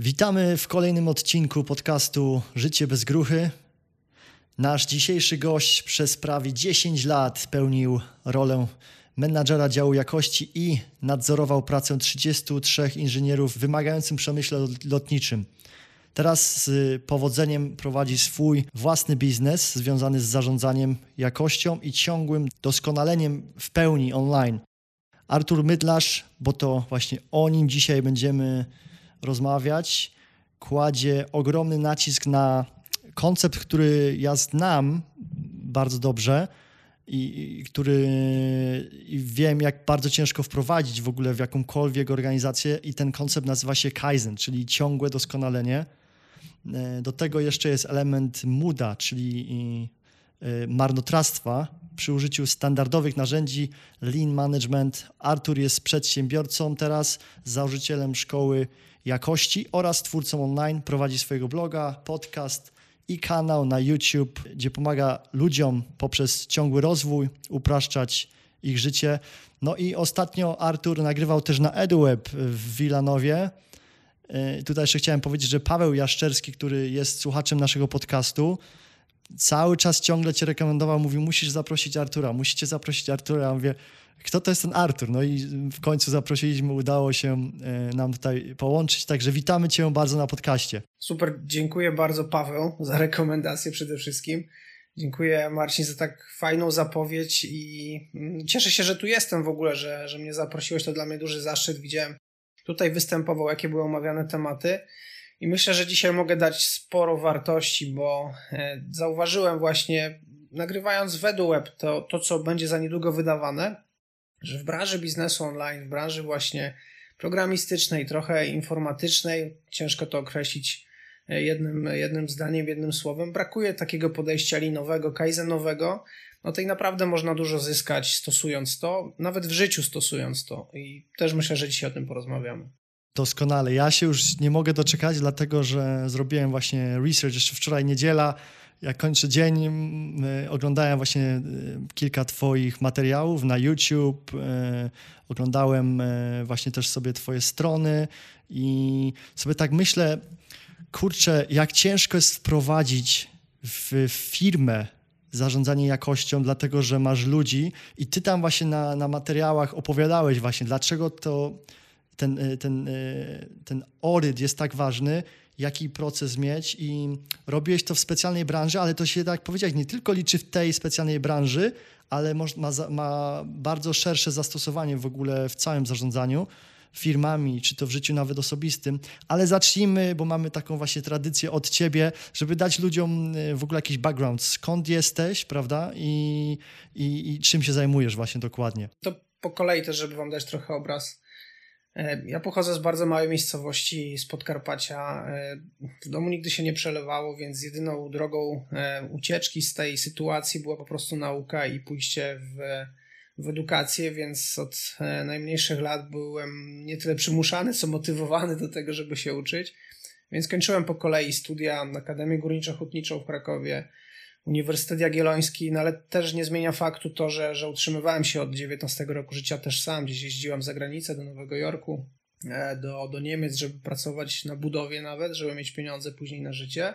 Witamy w kolejnym odcinku podcastu Życie bez gruchy. Nasz dzisiejszy gość przez prawie 10 lat pełnił rolę menadżera działu jakości i nadzorował pracę 33 inżynierów wymagającym przemyśle lotniczym. Teraz z powodzeniem prowadzi swój własny biznes związany z zarządzaniem jakością i ciągłym doskonaleniem w pełni online. Artur Mydlarz, bo to właśnie o nim dzisiaj będziemy rozmawiać, kładzie ogromny nacisk na koncept, który ja znam bardzo dobrze i, i który i wiem, jak bardzo ciężko wprowadzić w ogóle w jakąkolwiek organizację, i ten koncept nazywa się Kaizen, czyli ciągłe doskonalenie. E, do tego jeszcze jest element muda, czyli e, marnotrawstwa przy użyciu standardowych narzędzi Lean Management. Artur jest przedsiębiorcą teraz, założycielem szkoły jakości oraz twórcą online. Prowadzi swojego bloga, podcast i kanał na YouTube, gdzie pomaga ludziom poprzez ciągły rozwój upraszczać ich życie. No i ostatnio Artur nagrywał też na EduWeb w Wilanowie. E, tutaj jeszcze chciałem powiedzieć, że Paweł Jaszczerski, który jest słuchaczem naszego podcastu, cały czas ciągle cię rekomendował, mówił, musisz zaprosić Artura, musicie zaprosić Artura. Ja mówię, kto to jest ten Artur? No i w końcu zaprosiliśmy, udało się e, nam tutaj połączyć, także witamy cię bardzo na podcaście. Super, dziękuję bardzo Paweł za rekomendację przede wszystkim. Dziękuję Marcin za tak fajną zapowiedź i mm, cieszę się, że tu jestem w ogóle, że, że mnie zaprosiłeś, to dla mnie duży zaszczyt. Widziałem tutaj występował, jakie były omawiane tematy. I myślę, że dzisiaj mogę dać sporo wartości, bo e, zauważyłem właśnie, nagrywając w EduWeb to, to, co będzie za niedługo wydawane, że w branży biznesu online, w branży właśnie programistycznej, trochę informatycznej, ciężko to określić e, jednym, jednym zdaniem, jednym słowem, brakuje takiego podejścia linowego, kaizenowego, no i naprawdę można dużo zyskać stosując to, nawet w życiu stosując to. I też myślę, że dzisiaj o tym porozmawiamy. Doskonale. Ja się już nie mogę doczekać, dlatego że zrobiłem właśnie research jeszcze wczoraj niedziela. Jak kończę dzień, oglądałem właśnie kilka Twoich materiałów na YouTube, e, oglądałem e, właśnie też sobie Twoje strony i sobie tak myślę, kurczę, jak ciężko jest wprowadzić w firmę zarządzanie jakością, dlatego że masz ludzi i ty tam właśnie na, na materiałach opowiadałeś właśnie, dlaczego to ten, e, ten, e, ten oryt jest tak ważny, jaki proces mieć i robiłeś to w specjalnej branży, ale to się, tak jak powiedziałeś, nie tylko liczy w tej specjalnej branży, ale ma, ma bardzo szersze zastosowanie w ogóle w całym zarządzaniu firmami, czy to w życiu nawet osobistym, ale zacznijmy, bo mamy taką właśnie tradycję od ciebie, żeby dać ludziom e, w ogóle jakiś background, skąd jesteś, prawda, i, i, i czym się zajmujesz właśnie dokładnie. To po kolei też, żeby wam dać trochę obraz. E, ja pochodzę z bardzo małej miejscowości z Podkarpacia. E, w domu nigdy się nie przelewało, więc jedyną drogą ucieczki z tej sytuacji była po prostu nauka i pójście w w edukację, więc od e, najmniejszych lat byłem nie tyle przymuszany, co motywowany do tego, żeby się uczyć. Więc kończyłem po kolei studia na Akademię Górniczo-Hutniczą w Krakowie, Uniwersytet Jagielloński, no ale też nie zmienia faktu to, że, że utrzymywałem się od 19 roku życia też sam. Gdzieś jeździłem za granicę do Nowego Jorku, e, do, do Niemiec, żeby pracować na budowie nawet, żeby mieć pieniądze później na życie.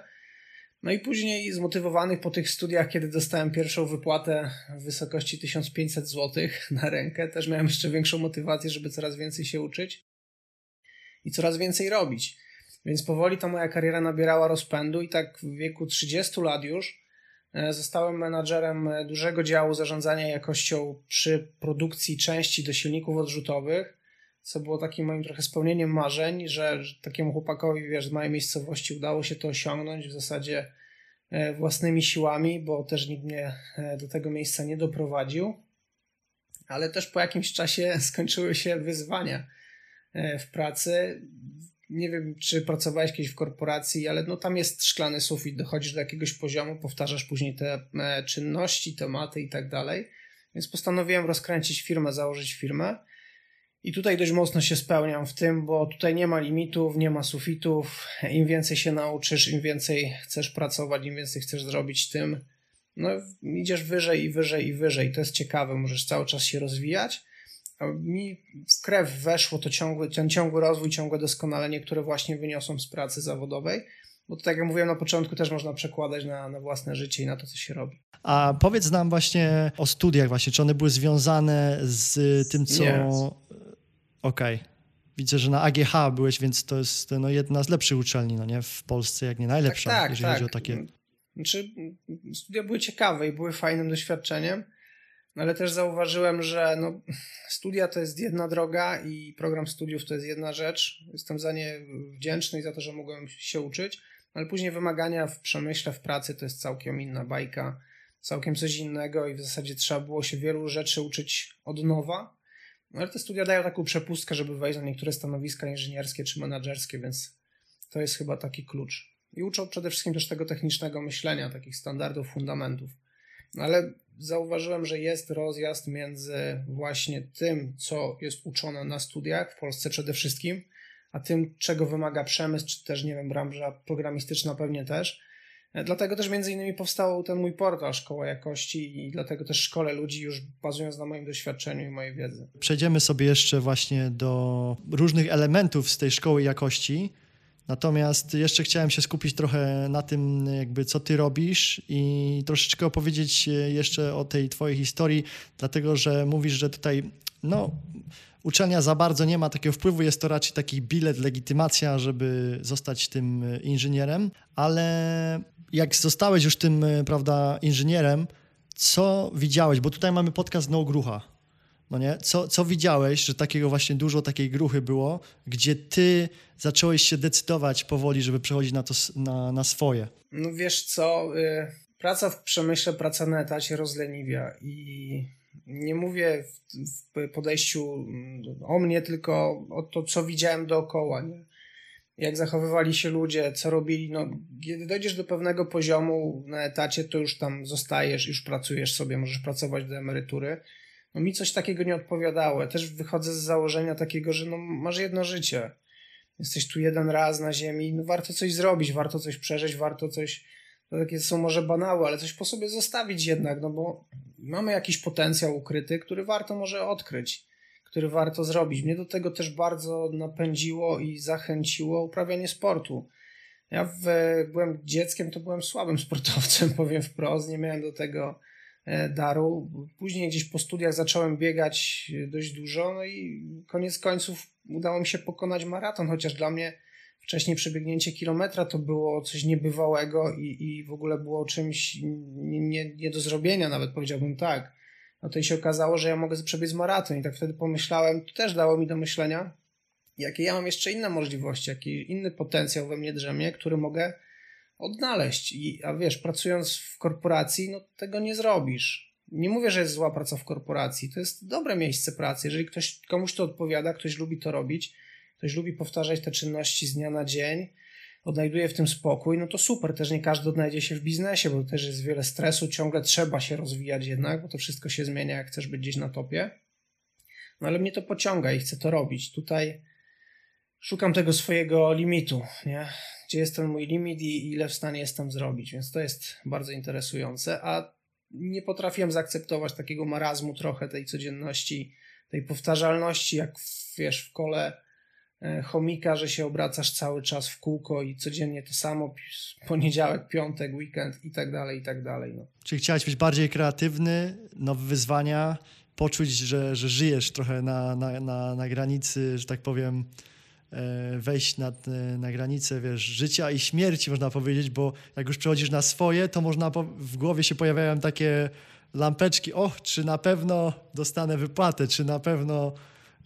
No i później zmotywowanych po tych studiach, kiedy dostałem pierwszą wypłatę w wysokości 1500 zł na rękę, też miałem jeszcze większą motywację, żeby coraz więcej się uczyć i coraz więcej robić. Więc powoli ta moja kariera nabierała rozpędu i tak w wieku 30 lat już zostałem menadżerem dużego działu zarządzania jakością przy produkcji części do silników odrzutowych co było takim moim trochę spełnieniem marzeń, że, takiemu chłopakowi, wiesz, z miejscowości udało się to osiągnąć w zasadzie e, własnymi siłami, bo też nikt mnie e, do tego miejsca nie doprowadził. Ale też po jakimś czasie skończyły się wyzwania e, w pracy. Nie wiem, czy pracowałeś kiedyś w korporacji, ale no tam jest szklany sufit, dochodzisz do jakiegoś poziomu, powtarzasz później te czynności, tematy i tak dalej. Więc postanowiłem rozkręcić firmę, założyć firmę. I tutaj dość mocno się spełniam w tym, bo tutaj nie ma limitów, nie ma sufitów. Im więcej się nauczysz, im więcej chcesz pracować, im więcej chcesz zrobić, tym no, idziesz wyżej i wyżej i wyżej. To jest ciekawe, możesz cały czas się rozwijać. Mi w krew weszło to ciągły, ten ciągły rozwój, ciągłe doskonalenie, które właśnie wyniosłem z pracy zawodowej. Bo to tak jak mówiłem na początku, też można przekładać na, na własne życie i na to, co się robi. A powiedz nam właśnie o studiach właśnie, czy one były związane z tym, co... Okej. Okay. Widzę, że na AGH byłeś, więc to jest no, jedna z lepszych uczelni no nie? w Polsce, jak nie najlepsza, tak, tak, jeżeli tak. chodzi o takie... Znaczy, studia były ciekawe i były fajnym doświadczeniem, no, ale też zauważyłem, że no, studia to jest jedna droga i program studiów to jest jedna rzecz. Jestem za nie wdzięczny i za to, że mogłem się uczyć, ale później wymagania w przemyśle, w pracy to jest całkiem inna bajka, całkiem coś innego i w zasadzie trzeba było się wielu rzeczy uczyć od nowa. No, ale te studia dają taką przepustkę, żeby wejść na niektóre stanowiska inżynierskie czy menedżerskie, więc to jest chyba taki klucz. I uczą przede wszystkim też tego technicznego myślenia, takich standardów, fundamentów. No, ale zauważyłem, że jest rozjazd między właśnie tym, co jest uczone na studiach, w Polsce przede wszystkim, a tym, czego wymaga przemysł, czy też, nie wiem, branża programistyczna pewnie też. Dlatego też między innymi powstał ten mój portal Szkoła Jakości i dlatego też szkole ludzi już bazując na moim doświadczeniu i mojej wiedzy. Przejdziemy sobie jeszcze właśnie do różnych elementów z tej Szkoły Jakości. Natomiast jeszcze chciałem się skupić trochę na tym, jakby co ty robisz i troszeczkę opowiedzieć jeszcze o tej twojej historii, dlatego że mówisz, że tutaj no, uczelnia za bardzo nie ma takiego wpływu, jest to raczej taki bilet, legitymacja, żeby zostać tym inżynierem, ale jak zostałeś już tym, prawda, inżynierem, co widziałeś? Bo tutaj mamy podcast No Grucha. No nie? Co, co widziałeś, że takiego właśnie dużo takiej gruchy było, gdzie ty zacząłeś się decydować powoli, żeby przechodzić na, to, na, na swoje? No wiesz co, y, praca w przemyśle, praca na etacie rozleniwia i nie mówię w, w podejściu mm, o mnie, tylko o to, co widziałem dookoła, nie? jak zachowywali się ludzie, co robili. No, kiedy dojdziesz do pewnego poziomu na etacie, to już tam zostajesz, już pracujesz sobie, możesz pracować do emerytury no mi coś takiego nie odpowiadało. Ja też wychodzę z założenia takiego, że no masz jedno życie. Jesteś tu jeden raz na ziemi, no warto coś zrobić, warto coś przeżyć, warto coś, to takie są może banały, ale coś po sobie zostawić jednak, no bo mamy jakiś potencjał ukryty, który warto może odkryć, który warto zrobić. Mnie do tego też bardzo napędziło i zachęciło uprawianie sportu. Ja w, byłem dzieckiem, to byłem słabym sportowcem, powiem wprost, nie miałem do tego daru. Później gdzieś po studiach zacząłem biegać dość dużo, no i koniec końców udało mi się pokonać maraton, chociaż dla mnie wcześniej przebiegnięcie kilometra to było coś niebywałego i, i w ogóle było czymś nie, nie, nie do zrobienia, nawet powiedziałbym tak. No to i się okazało, że ja mogę przebiec maraton i tak wtedy pomyślałem, to też dało mi do myślenia, jakie ja mam jeszcze inne możliwości, jaki inny potencjał we mnie drzemie, który mogę odnaleźć. I, a wiesz, pracując w korporacji, no tego nie zrobisz. Nie mówię, że jest zła praca w korporacji. To jest dobre miejsce pracy. Jeżeli ktoś, komuś to odpowiada, ktoś lubi to robić, ktoś lubi powtarzać te czynności z dnia na dzień, odnajduje w tym spokój, no to super. Też nie każdy odnajdzie się w biznesie, bo też jest wiele stresu, ciągle trzeba się rozwijać jednak, bo to wszystko się zmienia, jak chcesz być gdzieś na topie. No ale mnie to pociąga i chcę to robić. Tutaj szukam tego swojego limitu, nie? Gdzie jest ten mój limit i ile w stanie jestem zrobić, więc to jest bardzo interesujące, a nie potrafiłem zaakceptować takiego marazmu trochę tej codzienności, tej powtarzalności, jak wiesz, w kole e, chomika, że się obracasz cały czas w kółko i codziennie to samo, poniedziałek, piątek, weekend i tak dalej, i tak dalej. No. Chciałeś być bardziej kreatywny, nowe wyzwania, poczuć, że, że żyjesz trochę na, na, na, na granicy, że tak powiem, wejść na, e, na granicę, wiesz, życia i śmierci, można powiedzieć, bo jak już przechodzisz na swoje, to można, w głowie się pojawiają takie lampeczki, och, czy na pewno dostanę wypłatę, czy na pewno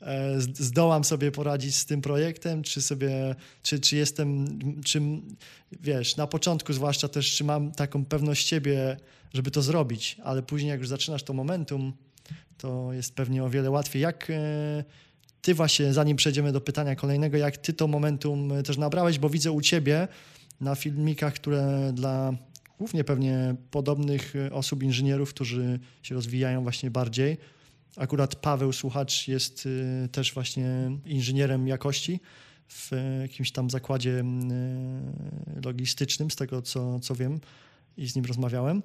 e, zdołam sobie poradzić z tym projektem, czy sobie, czy, czy jestem, czy, wiesz, na początku zwłaszcza też, czy mam taką pewność siebie, żeby to zrobić, ale później jak już zaczynasz to momentum, to jest pewnie o wiele łatwiej. Jak ty właśnie, zanim przejdziemy do pytania kolejnego, jak ty to momentum e, też nabrałeś, bo widzę u ciebie na filmikach, które dla głównie pewnie podobnych e, osób, inżynierów, którzy się rozwijają właśnie bardziej. Akurat Paweł Słuchacz jest e, też właśnie inżynierem jakości w jakimś tam zakładzie logistycznym, z tego co, co wiem i z nim rozmawiałem.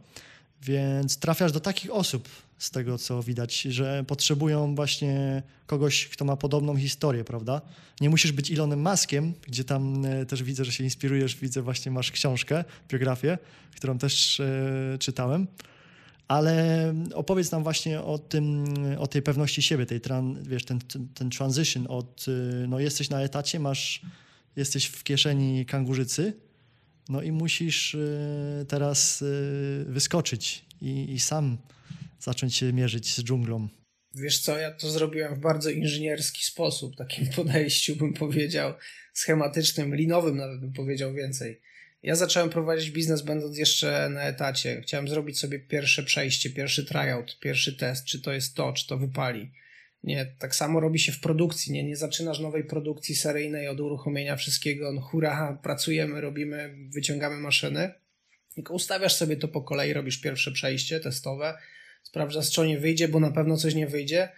Więc trafiasz do takich osób z tego co widać, że potrzebują właśnie kogoś, kto ma podobną historię, prawda? Nie musisz być Elonem Maskiem, gdzie tam e, też widzę, że się inspirujesz, widzę właśnie masz książkę, biografię, którą też e, czytałem, ale opowiedz nam właśnie o tym, o tej pewności siebie, tej tran, wiesz, ten, ten, ten transition od, e, no jesteś na etacie, masz, jesteś w kieszeni kangurzycy, no i musisz teraz wyskoczyć i, i sam zacząć się mierzyć z dżunglą. Wiesz co, ja to zrobiłem w bardzo inżynierski sposób, takim podejściu bym powiedział, schematycznym, linowym nawet bym powiedział więcej. Ja zacząłem prowadzić biznes będąc jeszcze na etacie. Chciałem zrobić sobie pierwsze przejście, pierwszy tryout, pierwszy test, czy to jest to, czy to wypali. Nie, tak samo robi się w produkcji. Nie, nie zaczynasz nowej produkcji seryjnej od uruchomienia wszystkiego. No, hurra, pracujemy, robimy, wyciągamy maszyny. Tylko ustawiasz sobie to po kolei, robisz pierwsze przejście testowe, sprawdzasz, co nie wyjdzie, bo na pewno coś nie wyjdzie.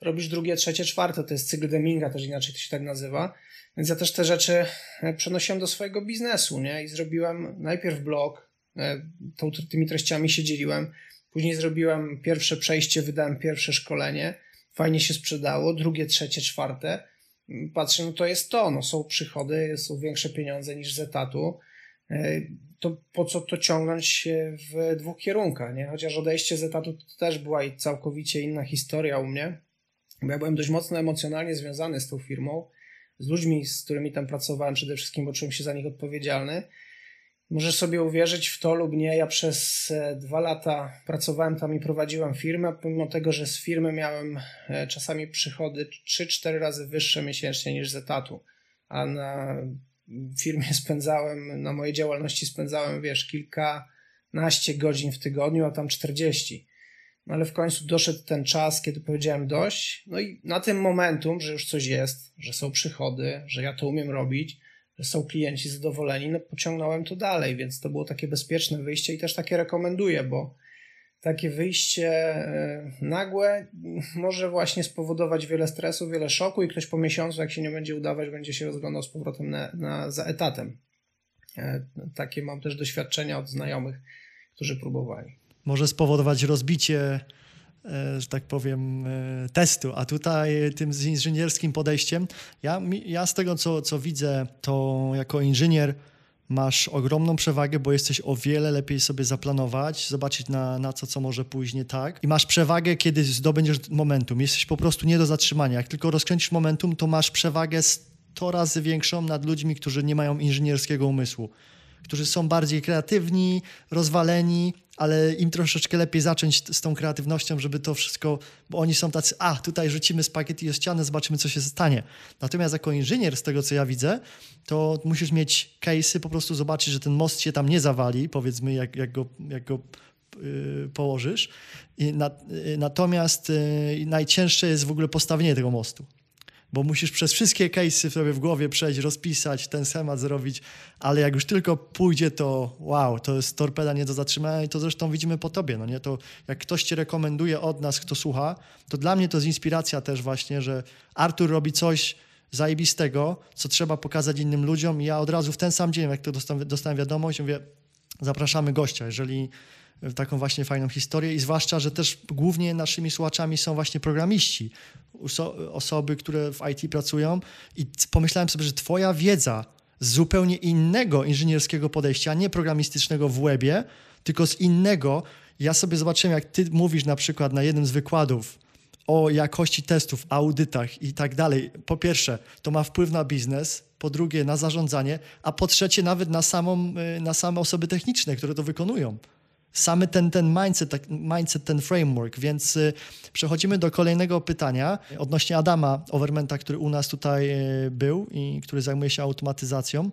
Robisz drugie, trzecie, czwarte. To jest cykl Deminga, też inaczej to się tak nazywa. Więc ja też te rzeczy e, przenosiłem do swojego biznesu, nie? I zrobiłem najpierw blog, e, tą, tymi treściami się dzieliłem. Później zrobiłem pierwsze przejście, wydałem pierwsze szkolenie fajnie się sprzedało, drugie, trzecie, czwarte. Patrzę, no to jest to, no są przychody, są większe pieniądze niż z etatu. To po co to ciągnąć w dwóch kierunkach, nie? Chociaż odejście z etatu to też była i całkowicie inna historia u mnie, bo ja byłem dość mocno emocjonalnie związany z tą firmą, z ludźmi, z którymi tam pracowałem przede wszystkim, bo czułem się za nich odpowiedzialny Możesz sobie uwierzyć w to lub nie. Ja przez e, dwa lata pracowałem tam i prowadziłem firmę, pomimo tego, że z firmy miałem e, czasami przychody 3-4 razy wyższe miesięcznie niż z etatu, a na firmie spędzałem, na mojej działalności spędzałem, wiesz, kilkanaście godzin w tygodniu, a tam 40. No ale w końcu doszedł ten czas, kiedy powiedziałem dość. No i na tym momentum, że już coś jest, że są przychody, że ja to umiem robić, że są klienci zadowoleni, no pociągnąłem to dalej, więc to było takie bezpieczne wyjście i też takie rekomenduję, bo takie wyjście e, nagłe może właśnie spowodować wiele stresu, wiele szoku i ktoś po miesiącu, jak się nie będzie udawać, będzie się rozglądał z powrotem na, na, za etatem. E, takie mam też doświadczenia od znajomych, którzy próbowali. Może spowodować rozbicie E, że tak powiem, testu. A tutaj tym z inżynierskim podejściem, ja, ja z tego, co, co widzę, to jako inżynier masz ogromną przewagę, bo jesteś o wiele lepiej sobie zaplanować, zobaczyć na, na co, co może pójść nie tak. I masz przewagę, kiedy zdobędziesz momentum. Jesteś po prostu nie do zatrzymania. Jak tylko rozkręcisz momentum, to masz przewagę 100 razy większą nad ludźmi, którzy nie mają inżynierskiego umysłu którzy są bardziej kreatywni, rozwaleni, ale im troszeczkę lepiej zacząć z tą kreatywnością, żeby to wszystko, bo oni są tacy, a tutaj rzucimy spaghetti o ścianę, zobaczymy, co się stanie. Natomiast jako inżynier, z tego co ja widzę, to musisz mieć case'y, po prostu zobaczyć, że ten most się tam nie zawali, powiedzmy, jak, jak go, jak go yy, położysz. Yy, natomiast yy, najcięższe jest w ogóle postawienie tego mostu bo musisz przez wszystkie case'y sobie w głowie przejść, rozpisać, ten schemat zrobić, ale jak już tylko pójdzie, to wow, to jest torpeda nie do zatrzymania i to zresztą widzimy po tobie, no nie? To jak ktoś ci rekomenduje od nas, kto słucha, to dla mnie to jest inspiracja też właśnie, że Artur robi coś zajebistego, co trzeba pokazać innym ludziom i ja od razu w ten sam dzień, jak to dostałem, dostałem wiadomość, mówię, zapraszamy gościa, jeżeli taką właśnie fajną historię i zwłaszcza, że też głównie naszymi słuchaczami są właśnie programiści, osoby, które w IT pracują i pomyślałem sobie, że twoja wiedza z zupełnie innego inżynierskiego podejścia, nie programistycznego w webie, tylko z innego. Ja sobie zobaczyłem, jak ty mówisz na przykład na jednym z wykładów o jakości testów, audytach i tak dalej. Po pierwsze, to ma wpływ na biznes, po drugie na zarządzanie, a po trzecie nawet na, samą, y, na same osoby techniczne, które to wykonują samy ten, ten mindset, tak, mindset, ten framework. Więc y, przechodzimy do kolejnego pytania odnośnie Adama Overmenta, który u nas tutaj y, był i który zajmuje się automatyzacją.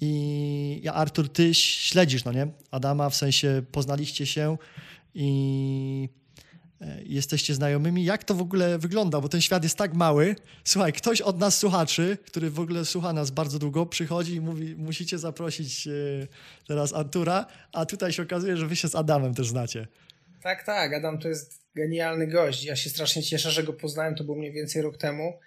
I ja, Artur, ty śledzisz, no nie? Adama, w sensie poznaliście się i jesteście znajomymi. Jak to w ogóle wygląda? Bo ten świat jest tak mały. Słuchaj, ktoś od nas słuchaczy, który w ogóle słucha nas bardzo długo, przychodzi i mówi, musicie zaprosić e, teraz Artura, a tutaj się okazuje, że wy się z Adamem też znacie. Tak, tak. Adam to jest genialny gość. Ja się strasznie cieszę, że go poznałem. To był mniej więcej rok temu.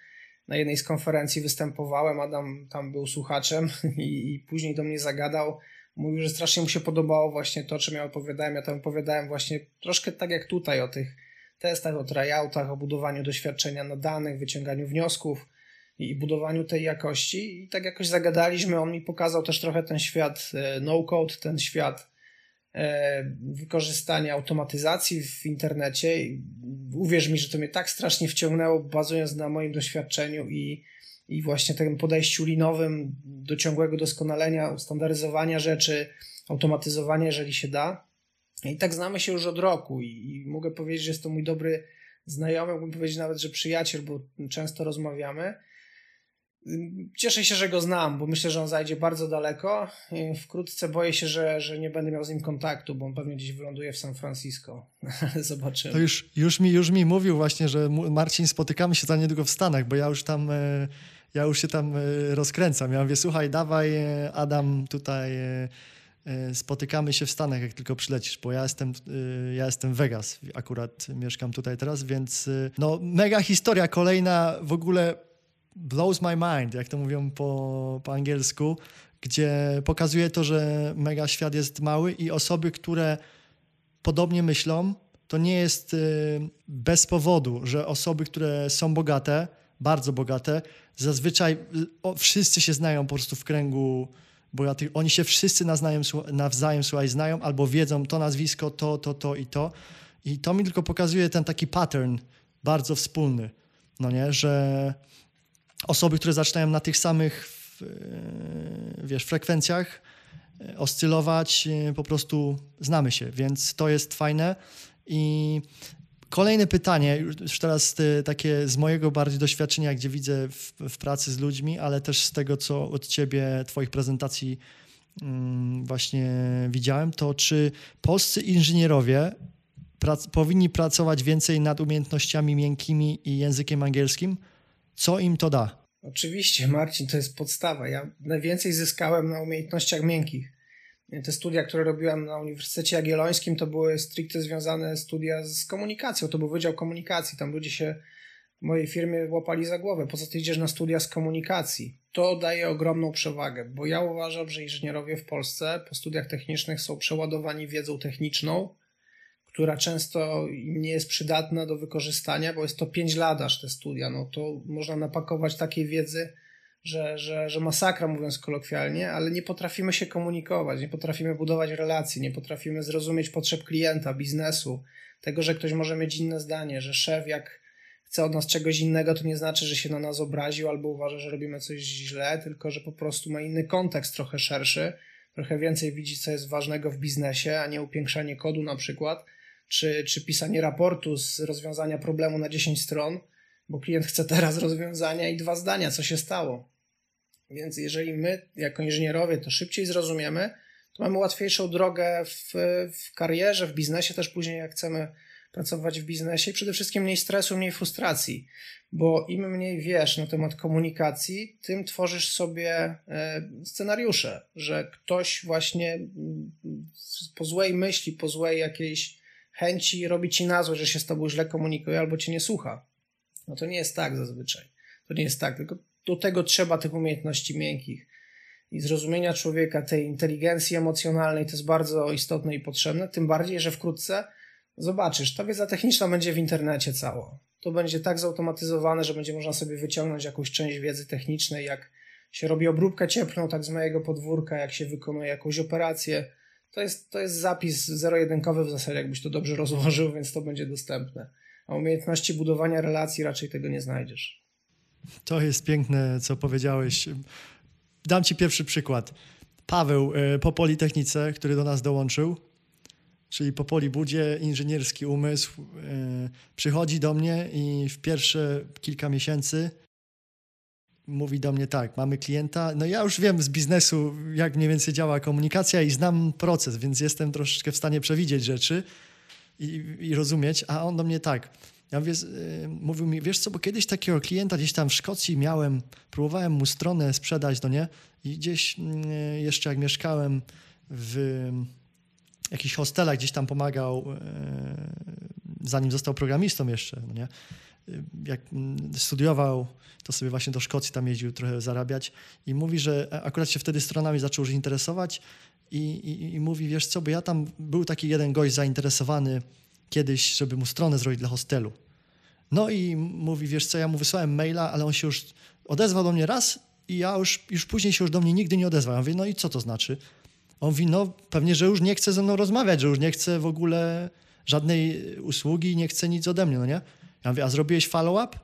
Na jednej z konferencji występowałem. Adam tam był słuchaczem i, i później do mnie zagadał mówił, że strasznie mu się podobało właśnie to, czym ja opowiadałem. Ja tam opowiadałem właśnie troszkę tak jak tutaj o tych testach, o tryoutach, o budowaniu doświadczenia na danych, wyciąganiu wniosków i budowaniu tej jakości. I tak jakoś zagadaliśmy, on mi pokazał też trochę ten świat e, no-code, ten świat e, wykorzystania automatyzacji w internecie. Uwierz mi, że to mnie tak strasznie wciągnęło, bazując na moim doświadczeniu i, i właśnie tym podejściu linowym do ciągłego doskonalenia, standaryzowania rzeczy, automatyzowania, jeżeli się da. I tak znamy się już od roku i, i mogę powiedzieć, że jest to mój dobry znajomy, mógłbym powiedzieć nawet, że przyjaciel, bo często rozmawiamy. Cieszę się, że go znam, bo myślę, że on zajdzie bardzo daleko. Wkrótce boję się, że, że nie będę miał z nim kontaktu, bo on pewnie gdzieś wyląduje w San Francisco. Zobaczymy. To już, już, mi, już mi mówił właśnie, że Marcin, spotykamy się za niedługo w Stanach, bo ja już tam, e, ja już się tam e, rozkręcam. Ja mówię, słuchaj, dawaj e, Adam tutaj spotykamy się w Stanach, jak tylko przylecisz, bo ja jestem, ja jestem w Vegas, akurat mieszkam tutaj teraz, więc no mega historia kolejna. W ogóle blows my mind, jak to mówią po, po angielsku, gdzie pokazuje to, że mega świat jest mały i osoby, które podobnie myślą, to nie jest bez powodu, że osoby, które są bogate, bardzo bogate, zazwyczaj wszyscy się znają po prostu w kręgu bogatych. Oni się wszyscy nawzajem, nawzajem słuchaj, znają albo wiedzą to nazwisko, to, to, to i to. I to mi tylko pokazuje ten taki pattern bardzo wspólny, no nie, że osoby, które zaczynają na tych samych e, wiesz, frekwencjach e, oscylować, e, po prostu znamy się, więc to jest fajne. I kolejne pytanie, już teraz takie z mojego bardziej doświadczenia, gdzie widzę w, w pracy z ludźmi, ale też z tego, co od ciebie, twoich prezentacji mm, właśnie widziałem, to czy polscy inżynierowie prac powinni pracować więcej nad umiejętnościami miękkimi i językiem angielskim? Co im to da? Oczywiście, Marcin, to jest podstawa. Ja najwięcej zyskałem na umiejętnościach miękkich. Te studia, które robiłem na Uniwersytecie Jagiellońskim, to były stricte związane studia z komunikacją. To był Wydział Komunikacji. Tam ludzie się w mojej firmie łapali za głowę. Poza tym idziesz na studia z komunikacji. To daje ogromną przewagę, bo ja uważam, że inżynierowie w Polsce po studiach technicznych są przeładowani wiedzą techniczną, która często nie jest przydatna do wykorzystania, bo jest to 5 lat aż te studia, no to można napakować takiej wiedzy, że, że, że masakra, mówiąc kolokwialnie, ale nie potrafimy się komunikować, nie potrafimy budować relacji, nie potrafimy zrozumieć potrzeb klienta, biznesu, tego, że ktoś może mieć inne zdanie, że szef jak chce od nas czegoś innego, to nie znaczy, że się na nas obraził albo uważa, że robimy coś źle, tylko że po prostu ma inny kontekst trochę szerszy, trochę więcej widzi, co jest ważnego w biznesie, a nie upiększanie kodu na przykład czy, czy pisanie raportu z rozwiązania problemu na 10 stron, bo klient chce teraz rozwiązania i dwa zdania, co się stało. Więc jeżeli my, jako inżynierowie, to szybciej zrozumiemy, to mamy łatwiejszą drogę w, w karierze, w biznesie też później, jak chcemy pracować w biznesie przede wszystkim mniej stresu, mniej frustracji, bo im mniej wiesz na temat komunikacji, tym tworzysz sobie e, scenariusze, że ktoś właśnie mm, po złej myśli, po złej jakiejś chęci robi ci na że się z tobą źle komunikuje albo cię nie słucha. No to nie jest tak zazwyczaj. To nie jest tak, tylko do tego trzeba tych umiejętności miękkich i zrozumienia człowieka, tej inteligencji emocjonalnej, to jest bardzo istotne i potrzebne, tym bardziej, że wkrótce zobaczysz, ta wiedza techniczna będzie w internecie cało. To będzie tak zautomatyzowane, że będzie można sobie wyciągnąć jakąś część wiedzy technicznej, jak się robi obróbkę cieplną, tak z mojego podwórka, jak się wykonuje jakąś operację, to jest, to jest zapis zero-jedynkowy w zasadzie, jakbyś to dobrze rozłożył, więc to będzie dostępne. A umiejętności budowania relacji raczej tego nie znajdziesz. To jest piękne, co powiedziałeś. Dam ci pierwszy przykład. Paweł e, po Politechnice, który do nas dołączył, czyli po Polibudzie, inżynierski umysł, e, przychodzi do mnie i w pierwsze kilka miesięcy mówi do mnie tak, mamy klienta, no ja już wiem z biznesu, jak mniej więcej działa komunikacja i znam proces, więc jestem troszeczkę w stanie przewidzieć rzeczy i, i rozumieć, a on do mnie tak, ja mówię, yy, mówił mi, wiesz co, bo kiedyś takiego klienta gdzieś tam w Szkocji miałem, próbowałem mu stronę sprzedać, no nie, i gdzieś yy, jeszcze jak mieszkałem w jakichś hostelach, gdzieś tam pomagał, zanim został programistą jeszcze, no nie, jak studiował, to sobie właśnie do Szkocji tam jeździł trochę zarabiać i mówi, że akurat się wtedy stronami zaczął już interesować i, i, i mówi, wiesz co, bo ja tam był taki jeden gość zainteresowany kiedyś, żeby mu stronę zrobić dla hostelu. No i mówi, wiesz co, ja mu wysłałem maila, ale on się już odezwał do mnie raz i ja już, już później się już do mnie nigdy nie odezwał. Ja mówię, no i co to znaczy? On mówi, no pewnie, że już nie chce ze mną rozmawiać, że już nie chce w ogóle żadnej usługi, nie chce nic ode mnie, no nie? Ja mówię, a zrobiłeś follow-up?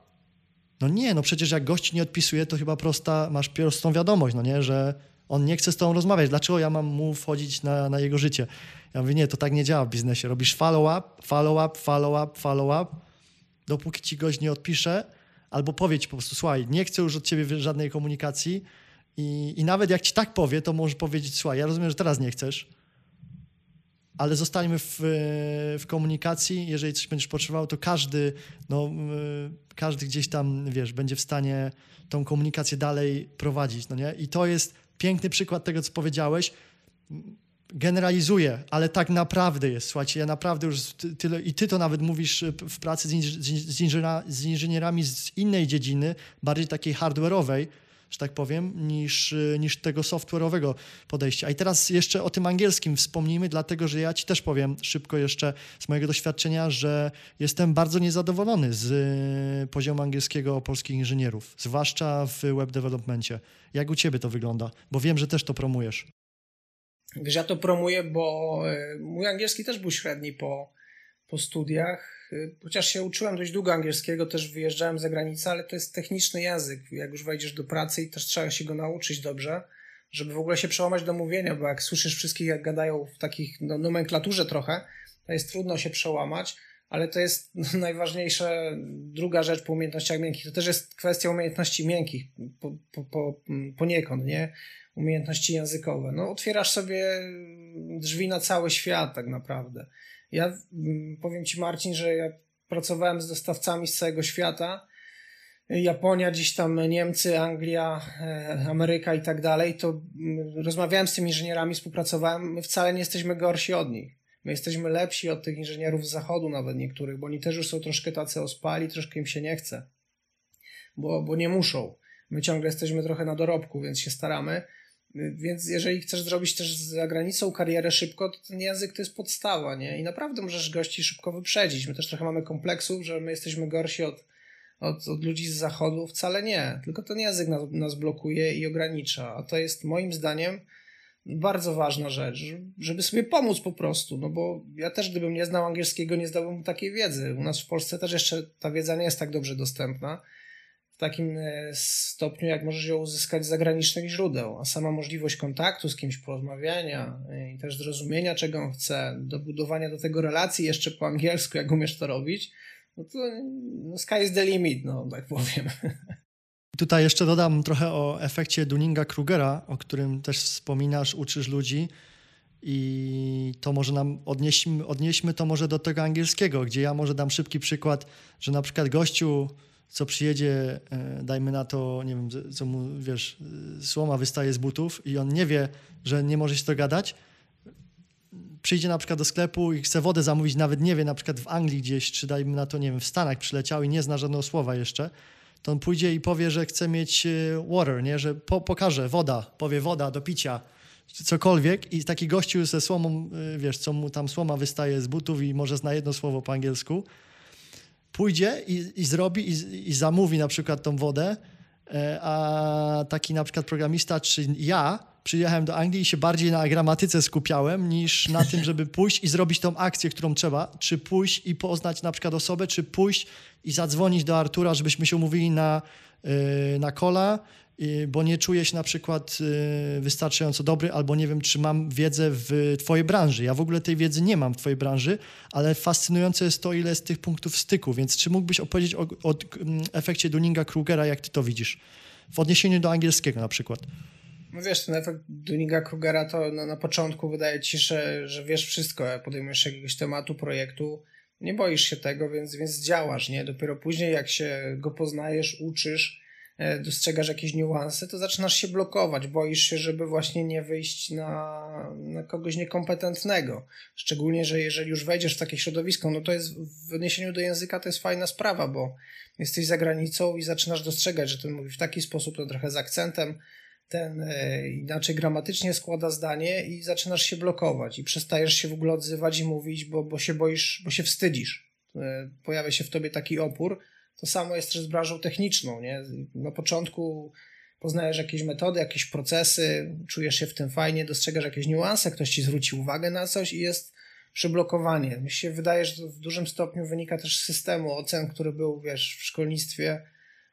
No nie, no przecież jak gość nie odpisuje, to chyba prosta, masz prostą wiadomość, no nie, że on nie chce z tobą rozmawiać. Dlaczego ja mam mu wchodzić na, na jego życie? Ja mówię, nie, to tak nie działa w biznesie. Robisz follow-up, follow-up, follow-up, follow-up, dopóki ci gość nie odpisze, albo powie ci po prostu, słuchaj, nie chcę już od ciebie żadnej komunikacji i, i nawet jak ci tak powie, to możesz powiedzieć, słuchaj, ja rozumiem, że teraz nie chcesz, ale zostańmy w, w komunikacji. Jeżeli coś będziesz potrzebował, to każdy, no, każdy gdzieś tam, wiesz, będzie w stanie tą komunikację dalej prowadzić, no nie? I to jest piękny przykład tego, co powiedziałeś. Generalizuję, ale tak naprawdę jest. Słuchajcie, ja naprawdę już tyle, i ty to nawet mówisz w pracy z, inżyniera, z inżynierami z innej dziedziny, bardziej takiej hardware'owej, że tak powiem, niż, niż tego software'owego podejścia. I teraz jeszcze o tym angielskim wspomnijmy, dlatego że ja ci też powiem szybko jeszcze z mojego doświadczenia, że jestem bardzo niezadowolony z y, poziomu angielskiego polskich inżynierów, zwłaszcza w web developmentie. Jak u ciebie to wygląda? Bo wiem, że też to promujesz. Wiesz, ja to promuję, bo y, mój angielski też był średni po, po studiach Y, chociaż się uczyłem dość długo angielskiego, też wyjeżdżałem za granicę, ale to jest techniczny język. Jak już wejdziesz do pracy i też trzeba się go nauczyć dobrze, żeby w ogóle się przełamać do mówienia, bo jak słyszysz wszystkich, jak gadają w takich no, nomenklaturze trochę, to jest trudno się przełamać, ale to jest najważniejsza druga rzecz po umiejętnościach miękkich. To też jest kwestia umiejętności miękkich po, po, po, poniekąd, nie? Umiejętności językowe. No, otwierasz sobie drzwi na cały świat tak naprawdę. Ja mm, powiem Ci, Marcin, że ja pracowałem z dostawcami z całego świata. Japonia, gdzieś tam Niemcy, Anglia, e, Ameryka i tak dalej, to mm, rozmawiałem z tymi inżynierami, współpracowałem. My wcale nie jesteśmy gorsi od nich. My jesteśmy lepsi od tych inżynierów z zachodu, nawet niektórych, bo oni też już są troszkę tacy ospali, troszkę im się nie chce, bo, bo nie muszą. My ciągle jesteśmy trochę na dorobku, więc się staramy. Więc jeżeli chcesz zrobić też za granicą karierę szybko, to ten język to jest podstawa, nie? I naprawdę możesz gości szybko wyprzedzić. My też trochę mamy kompleksów, że my jesteśmy gorsi od, od, od ludzi z zachodu. Wcale nie. Tylko ten język nas, nas blokuje i ogranicza. A to jest moim zdaniem bardzo ważna rzecz, żeby sobie pomóc po prostu. No bo ja też, gdybym nie znał angielskiego, nie zdałbym takiej wiedzy. U nas w Polsce też jeszcze ta wiedza nie jest tak dobrze dostępna w takim e, stopniu, jak możesz ją uzyskać z zagranicznych źródeł, a sama możliwość kontaktu z kimś, porozmawiania e, i też zrozumienia, czego on chce, dobudowania do tego relacji jeszcze po angielsku, jak umiesz to robić, no to no sky is the limit, no tak powiem. Tutaj jeszcze dodam trochę o efekcie Dunninga-Krugera, o którym też wspominasz, uczysz ludzi i to może nam odnieśmy, odnieśmy to może do tego angielskiego, gdzie ja może dam szybki przykład, że na przykład gościu co przyjedzie, e, dajmy na to, nie wiem, co mu, wiesz, słoma wystaje z butów i on nie wie, że nie może się dogadać, przyjdzie na przykład do sklepu i chce wodę zamówić, nawet nie wie, na przykład w Anglii gdzieś, czy dajmy na to, nie wiem, w Stanach przyleciał i nie zna żadnego słowa jeszcze, to on pójdzie i powie, że chce mieć e, water, nie? że po, pokaże woda, powie woda do picia, cokolwiek i taki gościu ze słomą, e, wiesz, co mu tam słoma wystaje z butów i może zna jedno słowo po angielsku, pójdzie i, i zrobi i, i zamówi na przykład tą wodę, e, a taki na przykład programista czy ja przyjechałem do Anglii i się bardziej na gramatyce skupiałem niż na tym, żeby pójść i zrobić tą akcję, którą trzeba, czy pójść i poznać na przykład osobę, czy pójść i zadzwonić do Artura, żebyśmy się umówili na, e, na kola, bo nie czuję się na przykład y, wystarczająco dobry, albo nie wiem, czy mam wiedzę w Twojej branży. Ja w ogóle tej wiedzy nie mam w Twojej branży, ale fascynujące jest to, ile jest tych punktów styku. Więc czy mógłbyś opowiedzieć o, o efekcie Dunninga-Krugera, jak Ty to widzisz? W odniesieniu do angielskiego na przykład. No wiesz, ten efekt Dunninga-Krugera to na, na początku wydaje ci że, że wiesz wszystko, podejmujesz jakiegoś tematu, projektu, nie boisz się tego, więc, więc działasz, nie? Dopiero później, jak się go poznajesz, uczysz, dostrzegasz jakieś niuanse, to zaczynasz się blokować, boisz się, żeby właśnie nie wyjść na, na kogoś niekompetentnego. Szczególnie, że jeżeli już wejdziesz w takie środowisko, no to jest w odniesieniu do języka to jest fajna sprawa, bo jesteś za granicą i zaczynasz dostrzegać, że ten mówi w taki sposób, to trochę z akcentem, ten e, inaczej gramatycznie składa zdanie i zaczynasz się blokować i przestajesz się w ogóle odzywać i mówić, bo, bo się boisz, bo się wstydzisz. E, pojawia się w tobie taki opór. To samo jest też z branżą techniczną. Nie? Na początku poznajesz jakieś metody, jakieś procesy, czujesz się w tym fajnie, dostrzegasz jakieś niuanse, ktoś ci zwróci uwagę na coś i jest przyblokowanie. Mi się wydaje, że to w dużym stopniu wynika też z systemu ocen, który był, wiesz, w szkolnictwie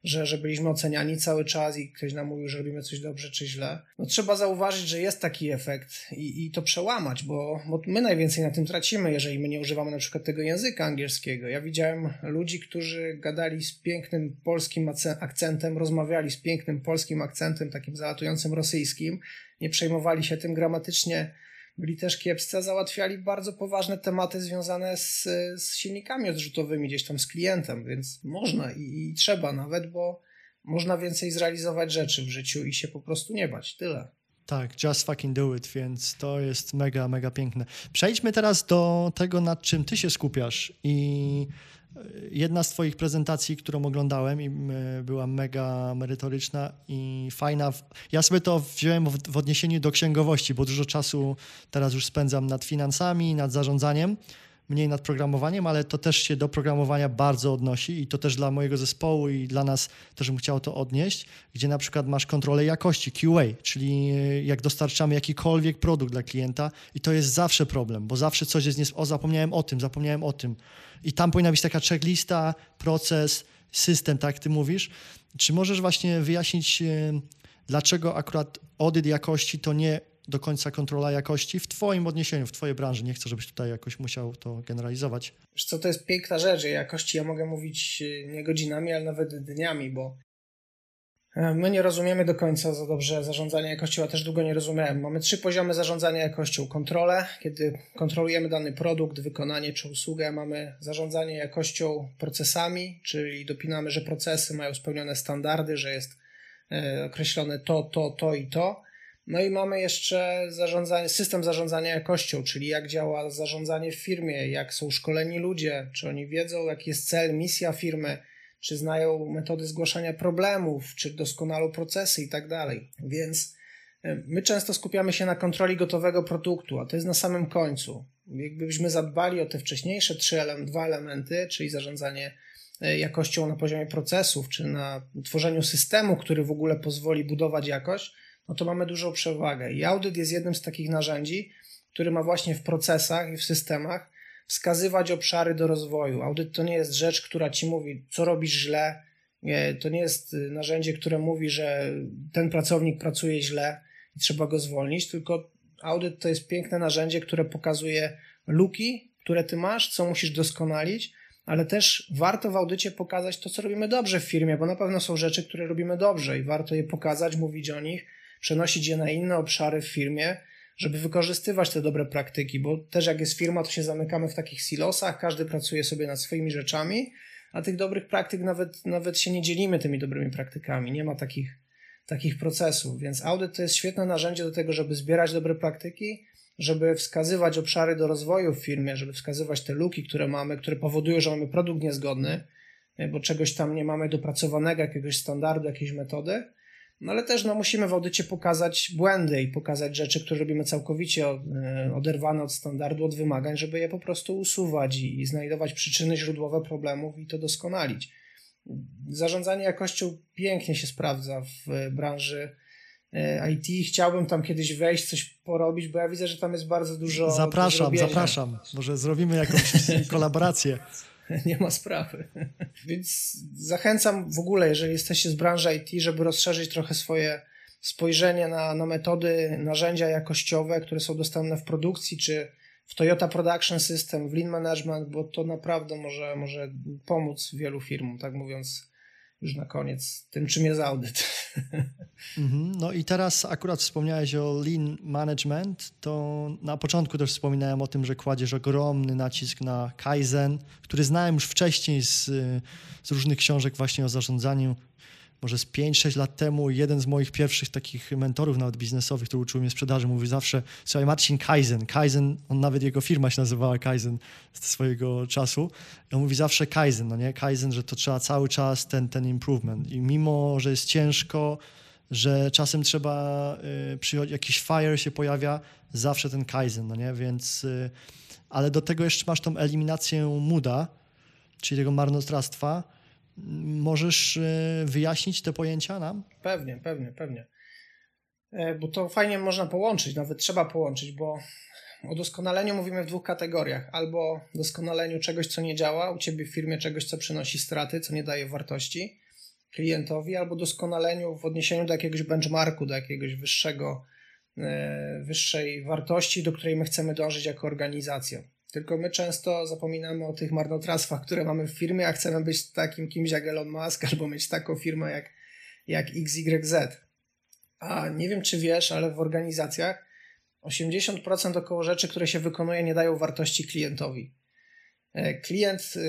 że, że byliśmy oceniani cały czas i ktoś nam mówił, że robimy coś dobrze czy źle. No trzeba zauważyć, że jest taki efekt i, i to przełamać, bo, bo my najwięcej na tym tracimy, jeżeli my nie używamy na przykład tego języka angielskiego. Ja widziałem ludzi, którzy gadali z pięknym polskim akcentem, rozmawiali z pięknym polskim akcentem, takim zalatującym rosyjskim, nie przejmowali się tym gramatycznie byli też kiepscy, załatwiali bardzo poważne tematy związane z, z silnikami odrzutowymi gdzieś tam z klientem, więc można i, i trzeba nawet, bo można więcej zrealizować rzeczy w życiu i się po prostu nie bać. Tyle. Tak, just fucking do it, więc to jest mega, mega piękne. Przejdźmy teraz do tego, nad czym ty się skupiasz i Jedna z Twoich prezentacji, którą oglądałem, i była mega merytoryczna i fajna. Ja sobie to wziąłem w odniesieniu do księgowości, bo dużo czasu teraz już spędzam nad finansami, nad zarządzaniem, mniej nad programowaniem, ale to też się do programowania bardzo odnosi i to też dla mojego zespołu i dla nas też bym chciał to odnieść, gdzie na przykład masz kontrolę jakości, QA, czyli jak dostarczamy jakikolwiek produkt dla klienta i to jest zawsze problem, bo zawsze coś jest, nie... o zapomniałem o tym, zapomniałem o tym i tam powinna być taka checklista, proces, system, tak ty mówisz. Czy możesz właśnie wyjaśnić, e, dlaczego akurat audyt jakości to nie do końca kontrola jakości w Twoim odniesieniu, w Twojej branży. Nie chcę, żebyś tutaj jakoś musiał to generalizować. Wiesz co, to jest piękna rzecz. Jakości ja mogę mówić e, nie godzinami, ale nawet dniami, bo E, my nie rozumiemy do końca za dobrze zarządzania jakością, a też długo nie rozumiałem. Mamy trzy poziomy zarządzania jakością. Kontrolę, kiedy kontrolujemy dany produkt, wykonanie czy usługę. Mamy zarządzanie jakością procesami, czyli dopinamy, że procesy mają spełnione standardy, że jest e, określone to, to, to i to. No i mamy jeszcze zarządzanie, system zarządzania jakością, czyli jak działa zarządzanie w firmie, jak są szkoleni ludzie, czy oni wiedzą, jaki jest cel, misja firmy, czy znają metody zgłaszania problemów, czy doskonalą procesy i tak dalej. Więc e, my często skupiamy się na kontroli gotowego produktu, a to jest na samym końcu. Jakbyśmy zadbali o te wcześniejsze trzy, dwa elementy, czyli zarządzanie e, jakością na poziomie procesów, czy na tworzeniu systemu, który w ogóle pozwoli budować jakość, no to mamy dużą przewagę. I audyt jest jednym z takich narzędzi, który ma właśnie w procesach i w systemach wskazywać obszary do rozwoju. Audyt to nie jest rzecz, która ci mówi, co robisz źle. Nie, to nie jest y, narzędzie, które mówi, że ten pracownik pracuje źle i trzeba go zwolnić, tylko audyt to jest piękne narzędzie, które pokazuje luki, które ty masz, co musisz doskonalić, ale też warto w audycie pokazać to, co robimy dobrze w firmie, bo na pewno są rzeczy, które robimy dobrze i warto je pokazać, mówić o nich, przenosić je na inne obszary w firmie żeby wykorzystywać te dobre praktyki, bo też jak jest firma, to się zamykamy w takich silosach, każdy pracuje sobie nad swoimi rzeczami, a tych dobrych praktyk nawet, nawet się nie dzielimy tymi dobrymi praktykami, nie ma takich, takich procesów, więc audyt to jest świetne narzędzie do tego, żeby zbierać dobre praktyki, żeby wskazywać obszary do rozwoju w firmie, żeby wskazywać te luki, które mamy, które powodują, że mamy produkt niezgodny, bo czegoś tam nie mamy dopracowanego, jakiegoś standardu, jakiejś metody, no ale też no, musimy w audycie pokazać błędy i pokazać rzeczy, które robimy całkowicie e, oderwane od standardu, od wymagań, żeby je po prostu usuwać i, i znajdować przyczyny źródłowe problemów i to doskonalić. Zarządzanie jakością pięknie się sprawdza w branży e, IT. Chciałbym tam kiedyś wejść, coś porobić, bo ja widzę, że tam jest bardzo dużo. Zapraszam, zapraszam. Może zrobimy jakąś kolaborację. nie ma sprawy. Więc zachęcam w ogóle, jeżeli jesteście z branży IT, żeby rozszerzyć trochę swoje spojrzenie na, na metody, narzędzia jakościowe, które są dostępne w produkcji, czy w Toyota Production System, w Lean Management, bo to naprawdę może, może pomóc wielu firmom, tak mówiąc już na koniec tym, czym jest audyt. Mhm. No i teraz akurat wspomniałeś o lean management, to na początku też wspominałem o tym, że kładziesz ogromny nacisk na Kaizen, który znałem już wcześniej z, z różnych książek właśnie o zarządzaniu może z 5-6 lat temu jeden z moich pierwszych takich mentorów nawet biznesowych, który uczył mnie sprzedaży, mówi zawsze, słuchaj Marcin Kaizen, Kaizen, on nawet jego firma się nazywała Kaizen z swojego czasu. I on mówi zawsze Kaizen, no nie? Kaizen, że to trzeba cały czas ten, ten improvement. I mimo, że jest ciężko, że czasem trzeba y, jakiś fire się pojawia, zawsze ten kaizen, no nie? Więc, y, ale do tego jeszcze masz tą eliminację muda, czyli tego marnotrawstwa. Możesz y, wyjaśnić te pojęcia nam? Pewnie, pewnie, pewnie. E, bo to fajnie można połączyć, nawet trzeba połączyć, bo o doskonaleniu mówimy w dwóch kategoriach. Albo doskonaleniu czegoś, co nie działa, u ciebie w firmie czegoś, co przynosi straty, co nie daje wartości klientowi, albo doskonaleniu w odniesieniu do jakiegoś benchmarku, do jakiegoś wyższego, e, wyższej wartości, do której my chcemy dążyć jako organizacja. Tylko my często zapominamy o tych marnotrawstwach, które mamy w firmie, a chcemy być takim kimś jak Elon Musk albo mieć taką firmę jak, jak XYZ. A nie wiem, czy wiesz, ale w organizacjach 80% około rzeczy, które się wykonuje, nie dają wartości klientowi. E, klient, e,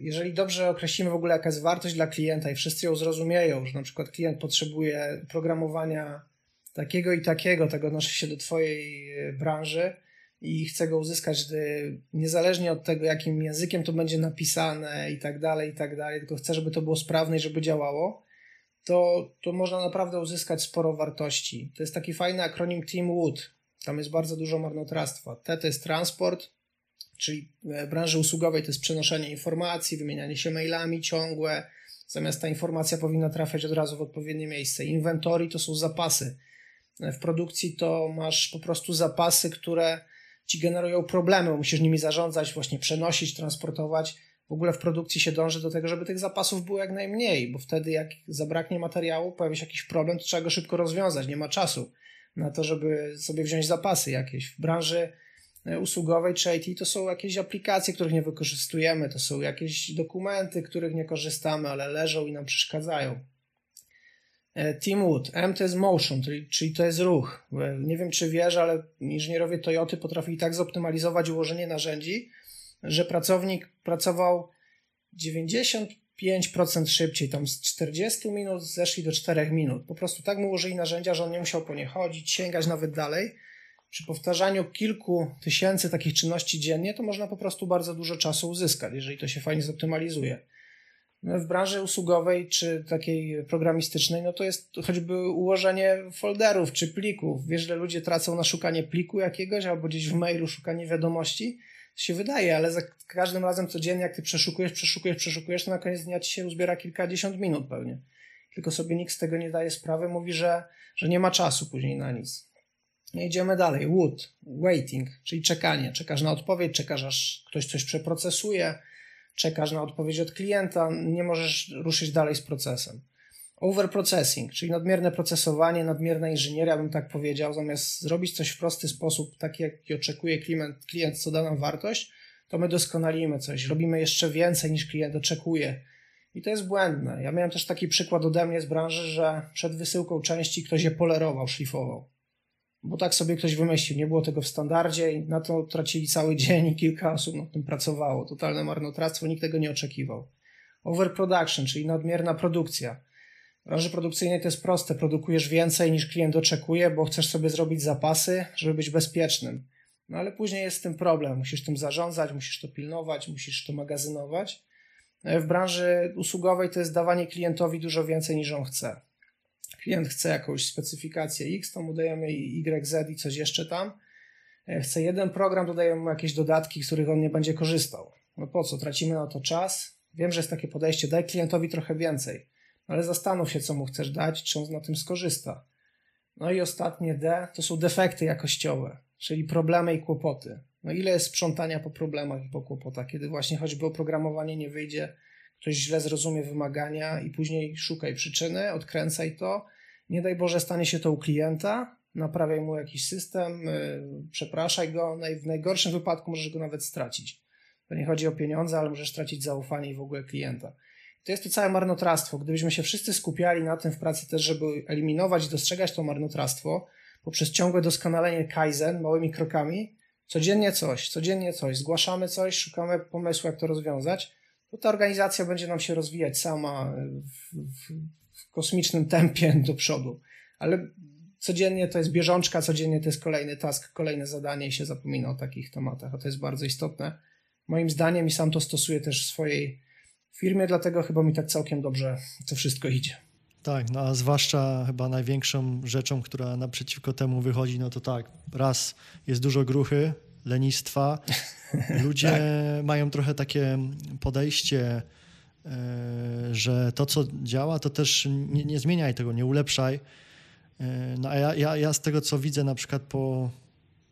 jeżeli dobrze określimy w ogóle, jaka jest wartość dla klienta i wszyscy ją zrozumieją, że na przykład klient potrzebuje programowania takiego i takiego, tego odnosi się do Twojej e, branży i chce go uzyskać niezależnie od tego, jakim językiem to będzie napisane i tak dalej, i tak dalej, tylko chce, żeby to było sprawne i żeby działało, to, to można naprawdę uzyskać sporo wartości. To jest taki fajny akronim Team Wood. Tam jest bardzo dużo marnotrawstwa. T to jest transport, czyli e, branży usługowej to jest przenoszenie informacji, wymienianie się mailami ciągłe, zamiast ta informacja powinna trafiać od razu w odpowiednie miejsce. Inventory to są zapasy. E, w produkcji to masz po prostu zapasy, które ci generują problemy, musisz nimi zarządzać, właśnie przenosić, transportować. W ogóle w produkcji się dąży do tego, żeby tych zapasów było jak najmniej, bo wtedy jak zabraknie materiału, pojawi się jakiś problem, to trzeba go szybko rozwiązać, nie ma czasu na to, żeby sobie wziąć zapasy jakieś. W branży e, usługowej czy IT to są jakieś aplikacje, których nie wykorzystujemy, to są jakieś dokumenty, których nie korzystamy, ale leżą i nam przeszkadzają. E, Teamwood, M to jest motion, czyli, to jest ruch. E, nie wiem, czy wiesz, ale inżynierowie Toyoty potrafili tak zoptymalizować ułożenie narzędzi, że pracownik pracował 90 5% szybciej, tam z 40 minut zeszli do 4 minut. Po prostu tak mu ułożyli narzędzia, że on nie musiał po nie chodzić, sięgać nawet dalej. Przy powtarzaniu kilku tysięcy takich czynności dziennie, to można po prostu bardzo dużo czasu uzyskać, jeżeli to się fajnie zoptymalizuje. No, w branży usługowej czy takiej programistycznej, no to jest choćby ułożenie folderów czy plików. Wiesz, że ludzie tracą na szukanie pliku jakiegoś albo gdzieś w mailu szukanie wiadomości się wydaje, ale za każdym razem codziennie, jak ty przeszukujesz, przeszukujesz, przeszukujesz, to na koniec dnia ci się uzbiera kilkadziesiąt minut pewnie. Tylko sobie nikt z tego nie daje sprawy, mówi, że, że nie ma czasu później na nic. I idziemy dalej. Wood, waiting, czyli czekanie. Czekasz na odpowiedź, czekasz aż ktoś coś przeprocesuje, czekasz na odpowiedź od klienta, nie możesz ruszyć dalej z procesem. Overprocessing, czyli nadmierne procesowanie, nadmierna inżynieria, bym tak powiedział, zamiast zrobić coś w prosty sposób, tak jak oczekuje klient, klient co da nam wartość, to my doskonalimy coś, robimy jeszcze więcej niż klient oczekuje. I to jest błędne. Ja miałem też taki przykład ode mnie z branży, że przed wysyłką części ktoś je polerował, szlifował. Bo tak sobie ktoś wymyślił, nie było tego w standardzie i na to tracili cały dzień i kilka osób nad tym pracowało. Totalne marnotrawstwo, nikt tego nie oczekiwał. Overproduction, czyli nadmierna produkcja w branży produkcyjnej to jest proste. Produkujesz więcej niż klient oczekuje, bo chcesz sobie zrobić zapasy, żeby być bezpiecznym. No ale później jest z tym problem. Musisz tym zarządzać, musisz to pilnować, musisz to magazynować. W branży usługowej to jest dawanie klientowi dużo więcej niż on chce. Klient chce jakąś specyfikację X, to mu dajemy YZ i coś jeszcze tam. Chce jeden program, dodajemy mu jakieś dodatki, z których on nie będzie korzystał. No po co? Tracimy na to czas. Wiem, że jest takie podejście, daj klientowi trochę więcej ale zastanów się, co mu chcesz dać, czy on na tym skorzysta. No i ostatnie D to są defekty jakościowe, czyli problemy i kłopoty. No ile jest sprzątania po problemach i po kłopotach, kiedy właśnie choćby oprogramowanie nie wyjdzie, ktoś źle zrozumie wymagania i później szukaj przyczyny, odkręcaj to. Nie daj Boże, stanie się to u klienta, naprawiaj mu jakiś system, yy, przepraszaj go. W najgorszym wypadku możesz go nawet stracić. To nie chodzi o pieniądze, ale możesz stracić zaufanie i w ogóle klienta to jest to całe marnotrawstwo. Gdybyśmy się wszyscy skupiali na tym w pracy też, żeby eliminować i dostrzegać to marnotrawstwo poprzez ciągłe doskonalenie Kaizen małymi krokami, codziennie coś, codziennie coś, zgłaszamy coś, szukamy pomysłu, jak to rozwiązać, to ta organizacja będzie nam się rozwijać sama w, w, w kosmicznym tempie do przodu. Ale codziennie to jest bieżączka, codziennie to jest kolejny task, kolejne zadanie i się zapomina o takich tematach, a to jest bardzo istotne. Moim zdaniem i sam to stosuję też w swojej firmie, dlatego chyba mi tak całkiem dobrze to wszystko idzie. Tak, no a zwłaszcza chyba największą rzeczą, która naprzeciwko temu wychodzi, no to tak, raz jest dużo gruchy, lenistwa. Ludzie tak. mają trochę takie podejście, e, że to, co działa, to też nie, nie zmieniaj tego, nie ulepszaj. E, no a ja, ja, ja z tego, co widzę na przykład po,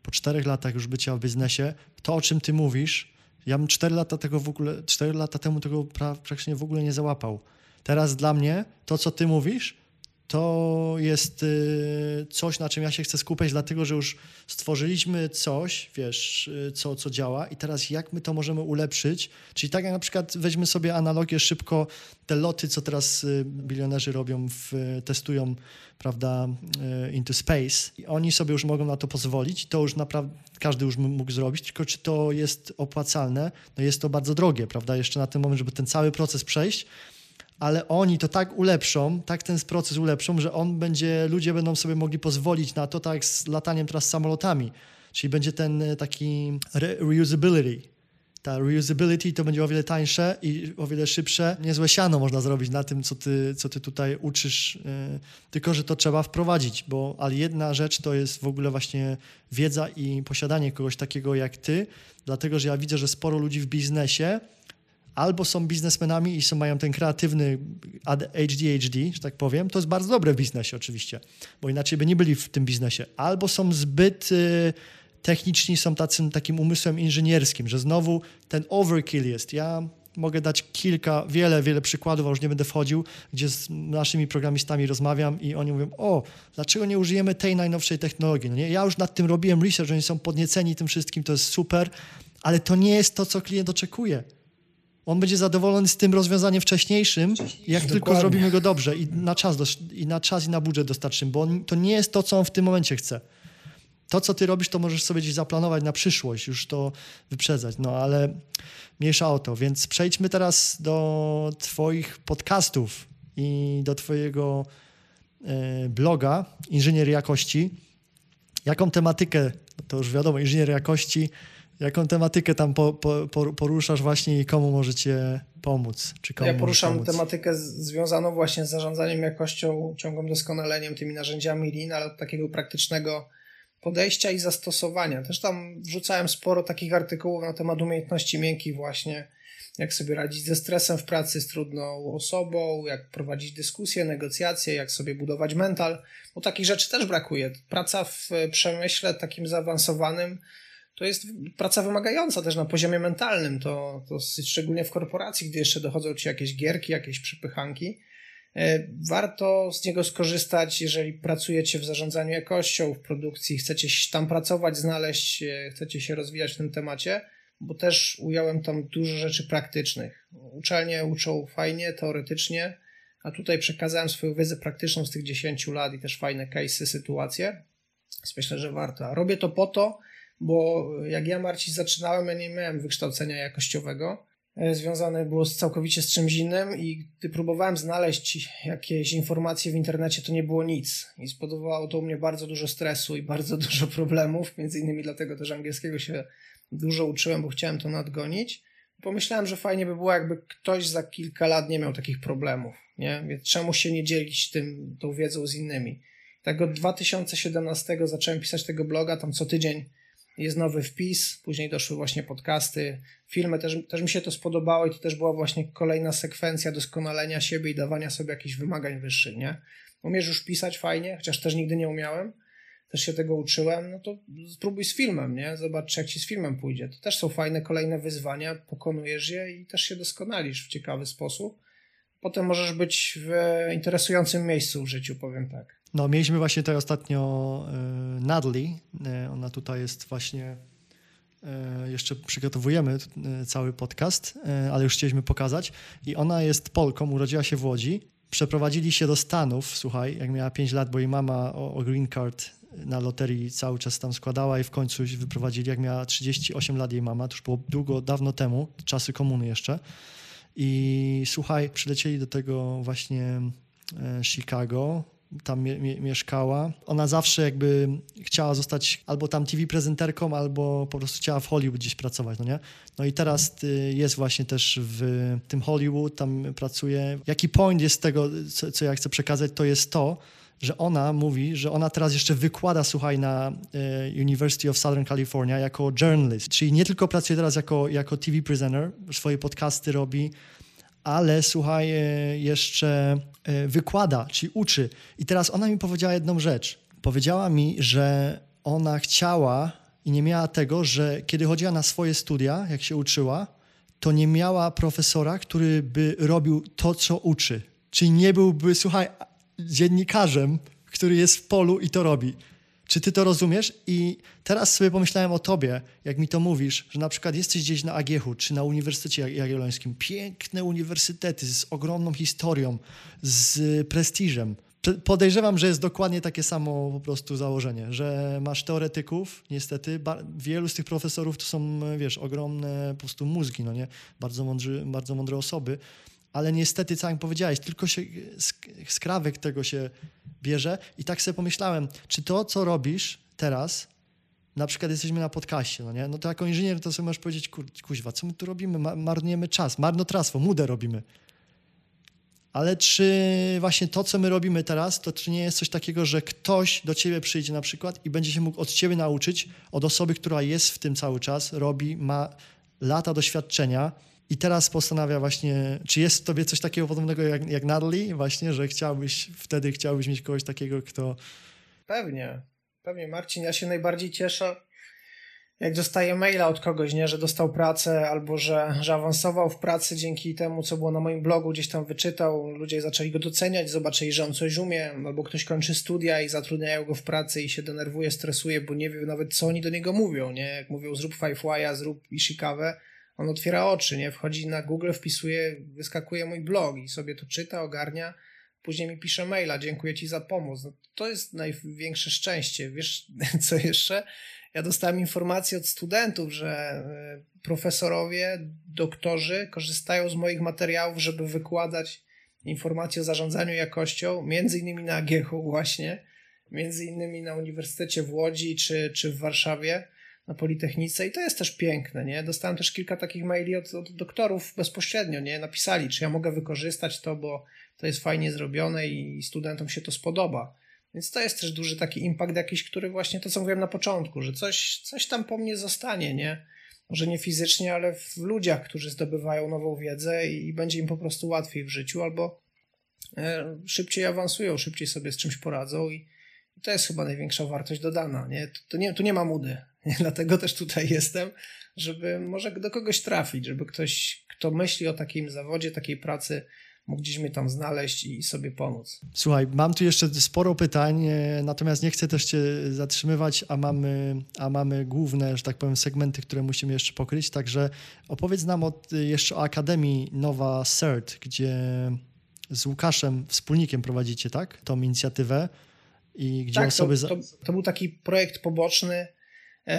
po czterech latach już bycia w biznesie, to o czym ty mówisz, ja bym cztery lata tego w ogóle, cztery lata temu tego praktycznie w ogóle nie załapał. Teraz dla mnie to, co ty mówisz, to jest y, coś, na czym ja się chcę skupiać, dlatego że już stworzyliśmy coś, wiesz, y, co, co działa. I teraz jak my to możemy ulepszyć. Czyli tak jak na przykład weźmy sobie analogię szybko, te loty, co teraz y, bilionerzy robią, w, testują, prawda, into space. I oni sobie już mogą na to pozwolić. To już naprawdę każdy już mógł zrobić, tylko czy to jest opłacalne, no jest to bardzo drogie, prawda, jeszcze na ten moment, żeby ten cały proces przejść, ale oni to tak ulepszą, tak ten proces ulepszą, że on będzie, ludzie będą sobie mogli pozwolić na to, tak jak z lataniem teraz samolotami. Czyli będzie ten e, taki re reusability. Ta reusability to będzie o wiele tańsze i o wiele szybsze. Niezłe siano można zrobić na tym, co ty, co ty tutaj uczysz, yy, tylko że to trzeba wprowadzić, bo ale jedna rzecz to jest w ogóle właśnie wiedza i posiadanie kogoś takiego jak ty, dlatego że ja widzę, że sporo ludzi w biznesie albo są biznesmenami i są, mają ten kreatywny ADHD, że tak powiem, to jest bardzo dobre w biznesie oczywiście, bo inaczej by nie byli w tym biznesie. Albo są zbyt y, techniczni, są tacy, takim umysłem inżynierskim, że znowu ten overkill jest. Ja mogę dać kilka, wiele, wiele przykładów, a już nie będę wchodził, gdzie z naszymi programistami rozmawiam i oni mówią, o, dlaczego nie użyjemy tej najnowszej technologii? No nie? Ja już nad tym robiłem research, oni są podnieceni tym wszystkim, to jest super, ale to nie jest to, co klient oczekuje on będzie zadowolony z tym rozwiązaniem wcześniejszym, jak Dokładnie. tylko zrobimy go dobrze i na czas, i na czas i na budżet dostarczymy, bo on, to nie jest to, co on w tym momencie chce. To, co ty robisz, to możesz sobie gdzieś zaplanować na przyszłość, już to wyprzedzać, no ale mniejsza o to. Więc przejdźmy teraz do twoich podcastów i do twojego e, bloga Inżynier Jakości. Jaką tematykę, to już wiadomo, Inżynier Jakości, Jaką tematykę tam po, po, poruszasz właśnie i komu możecie pomóc? Czy komu ja poruszam pomóc? tematykę związaną właśnie z zarządzaniem jakością, ciągłym doskonaleniem, tymi narzędziami Lean, ale od takiego praktycznego podejścia i zastosowania. Też tam wrzucałem sporo takich artykułów na temat umiejętności miękkich właśnie, jak sobie radzić ze stresem w pracy z trudną osobą, jak prowadzić dyskusje, negocjacje, jak sobie budować mental, bo takich rzeczy też brakuje. Praca w przemyśle takim zaawansowanym to jest praca wymagająca też na poziomie mentalnym. To, to szczególnie w korporacji, gdy jeszcze dochodzą ci jakieś gierki, jakieś przypychanki. E, warto z niego skorzystać, jeżeli pracujecie w zarządzaniu jakością, w produkcji, chcecie tam pracować, znaleźć, e, chcecie się rozwijać w tym temacie, bo też ująłem tam dużo rzeczy praktycznych. Uczelnie uczą fajnie, teoretycznie, a tutaj przekazałem swoją wiedzę praktyczną z tych 10 lat i też fajne case'y, sytuacje. Więc myślę, że warto. Robię to po to, bo jak ja Marcin zaczynałem, ja nie miałem wykształcenia jakościowego. E, związane było z całkowicie z czymś innym i gdy próbowałem znaleźć jakieś informacje w internecie, to nie było nic. I spowodowało to u mnie bardzo dużo stresu i bardzo dużo problemów. Między innymi dlatego też angielskiego się dużo uczyłem, bo chciałem to nadgonić. Pomyślałem, że fajnie by było, jakby ktoś za kilka lat nie miał takich problemów. Nie? Więc czemu się nie dzielić tym, tą wiedzą z innymi? Tak od 2017 zacząłem pisać tego bloga, tam co tydzień jest nowy wpis, później doszły właśnie podcasty, filmy, też, też mi się to spodobało i to też była właśnie kolejna sekwencja doskonalenia siebie i dawania sobie jakichś wymagań wyższych, nie? Umiesz już pisać fajnie, chociaż też nigdy nie umiałem, też się tego uczyłem, no to spróbuj z filmem, nie? Zobacz, jak ci z filmem pójdzie. To też są fajne kolejne wyzwania, pokonujesz je i też się doskonalisz w ciekawy sposób. Potem możesz być w interesującym miejscu w życiu, powiem tak. No, mieliśmy właśnie tutaj ostatnio y, Natalie. Y, ona tutaj jest właśnie. Y, jeszcze przygotowujemy cały podcast, ale już chcieliśmy pokazać. I ona jest Polką, urodziła się w Łodzi. Przeprowadzili się do Stanów, słuchaj, jak miała 5 lat, bo jej mama o, o green card na loterii cały czas tam składała i w końcu wyprowadzili, jak miała 38 lat jej mama, to już było długo, dawno temu, czasy komuny jeszcze. I słuchaj, przylecieli do tego właśnie Chicago, tam mie mieszkała. Ona zawsze jakby chciała zostać albo tam TV prezenterką, albo po prostu chciała w Hollywood gdzieś pracować, no nie? No i teraz y, jest właśnie też w tym Hollywood, tam pracuje. Jaki point jest tego, co, co ja chcę przekazać, to jest to, że ona mówi, że ona teraz jeszcze wykłada, słuchaj, na e, University of Southern California jako journalist, czyli nie tylko pracuje teraz jako, jako TV presenter, swoje podcasty robi, ale słuchaj, e, jeszcze e, wykłada, czyli uczy. I teraz ona mi powiedziała jedną rzecz. Powiedziała mi, że ona chciała i nie miała tego, że kiedy chodziła na swoje studia, jak się uczyła, to nie miała profesora, który by robił to, co uczy. Czyli nie byłby, słuchaj, dziennikarzem, który jest w polu i to robi. Czy ty to rozumiesz? I teraz sobie pomyślałem o tobie, jak mi to mówisz, że na przykład jesteś gdzieś na Agiechu czy na Uniwersytecie Jagiellońskim. Piękne uniwersytety z ogromną historią, z prestiżem. Podejrzewam, że jest dokładnie takie samo po prostu założenie, że masz teoretyków, niestety, wielu z tych profesorów to są, wiesz, ogromne po prostu mózgi, no nie? Bardzo, mądrzy, bardzo mądre osoby, ale niestety, co jak powiedziałeś, tylko się skrawek tego się bierze i tak sobie pomyślałem, czy to, co robisz teraz, na przykład jesteśmy na podcaście, no nie? No to jako inżynier to sobie możesz powiedzieć, kur, kuźwa, co my tu robimy? marnujemy czas, marnotrawstwo, mudę robimy. Ale czy właśnie to, co my robimy teraz, to czy nie jest coś takiego, że ktoś do ciebie przyjdzie na przykład i będzie się mógł od ciebie nauczyć, od osoby, która jest w tym cały czas, robi, ma lata doświadczenia, i teraz postanawia właśnie, czy jest w tobie coś takiego podobnego jak, jak Natalie? Właśnie, że chciałbyś, wtedy chciałbyś mieć kogoś takiego, kto... Pewnie, pewnie Marcin, ja się najbardziej cieszę, jak dostaję maila od kogoś, nie, że dostał pracę albo że, że awansował w pracy dzięki temu, co było na moim blogu, gdzieś tam wyczytał, ludzie zaczęli go doceniać, zobaczyli, że on coś umie, albo ktoś kończy studia i zatrudniają go w pracy i się denerwuje, stresuje, bo nie wie nawet, co oni do niego mówią, nie, jak mówią zrób five zrób ishikawe, on otwiera oczy, nie? Wchodzi na Google, wpisuje, wyskakuje mój blog i sobie to czyta, ogarnia, później mi pisze maila, dziękuję ci za pomoc. No, to jest największe szczęście. Wiesz, co jeszcze? Ja dostałem informację od studentów, że e, profesorowie, doktorzy korzystają z moich materiałów, żeby wykładać informacje o zarządzaniu jakością, między innymi na AGH właśnie, między innymi na Uniwersytecie w Łodzi czy, czy w Warszawie na Politechnice i to jest też piękne, nie? Dostałem też kilka takich maili od, od doktorów bezpośrednio, nie? Napisali, czy ja mogę wykorzystać to, bo to jest fajnie zrobione i studentom się to spodoba. Więc to jest też duży taki impact jakiś, który właśnie to, co mówiłem na początku, że coś, coś tam po mnie zostanie, nie? Może nie fizycznie, ale w ludziach, którzy zdobywają nową wiedzę i, i będzie im po prostu łatwiej w życiu albo e, szybciej awansują, szybciej sobie z czymś poradzą i, to jest chyba największa wartość dodana, nie? To nie, tu nie ma mudy. Dlatego też tutaj jestem, żeby może do kogoś trafić, żeby ktoś, kto myśli o takim zawodzie, takiej pracy, mógł gdzieś mnie tam znaleźć i sobie pomóc. Słuchaj, mam tu jeszcze sporo pytań, e, natomiast nie chcę też Cię zatrzymywać, a mamy, a mamy główne, że tak powiem, segmenty, które musimy jeszcze pokryć. Także opowiedz nam od, jeszcze o Akademii Nowa CERT, gdzie z Łukaszem, wspólnikiem prowadzicie, tak? Tą inicjatywę. I gdzie tak, osoby. To, to, to był taki projekt poboczny E,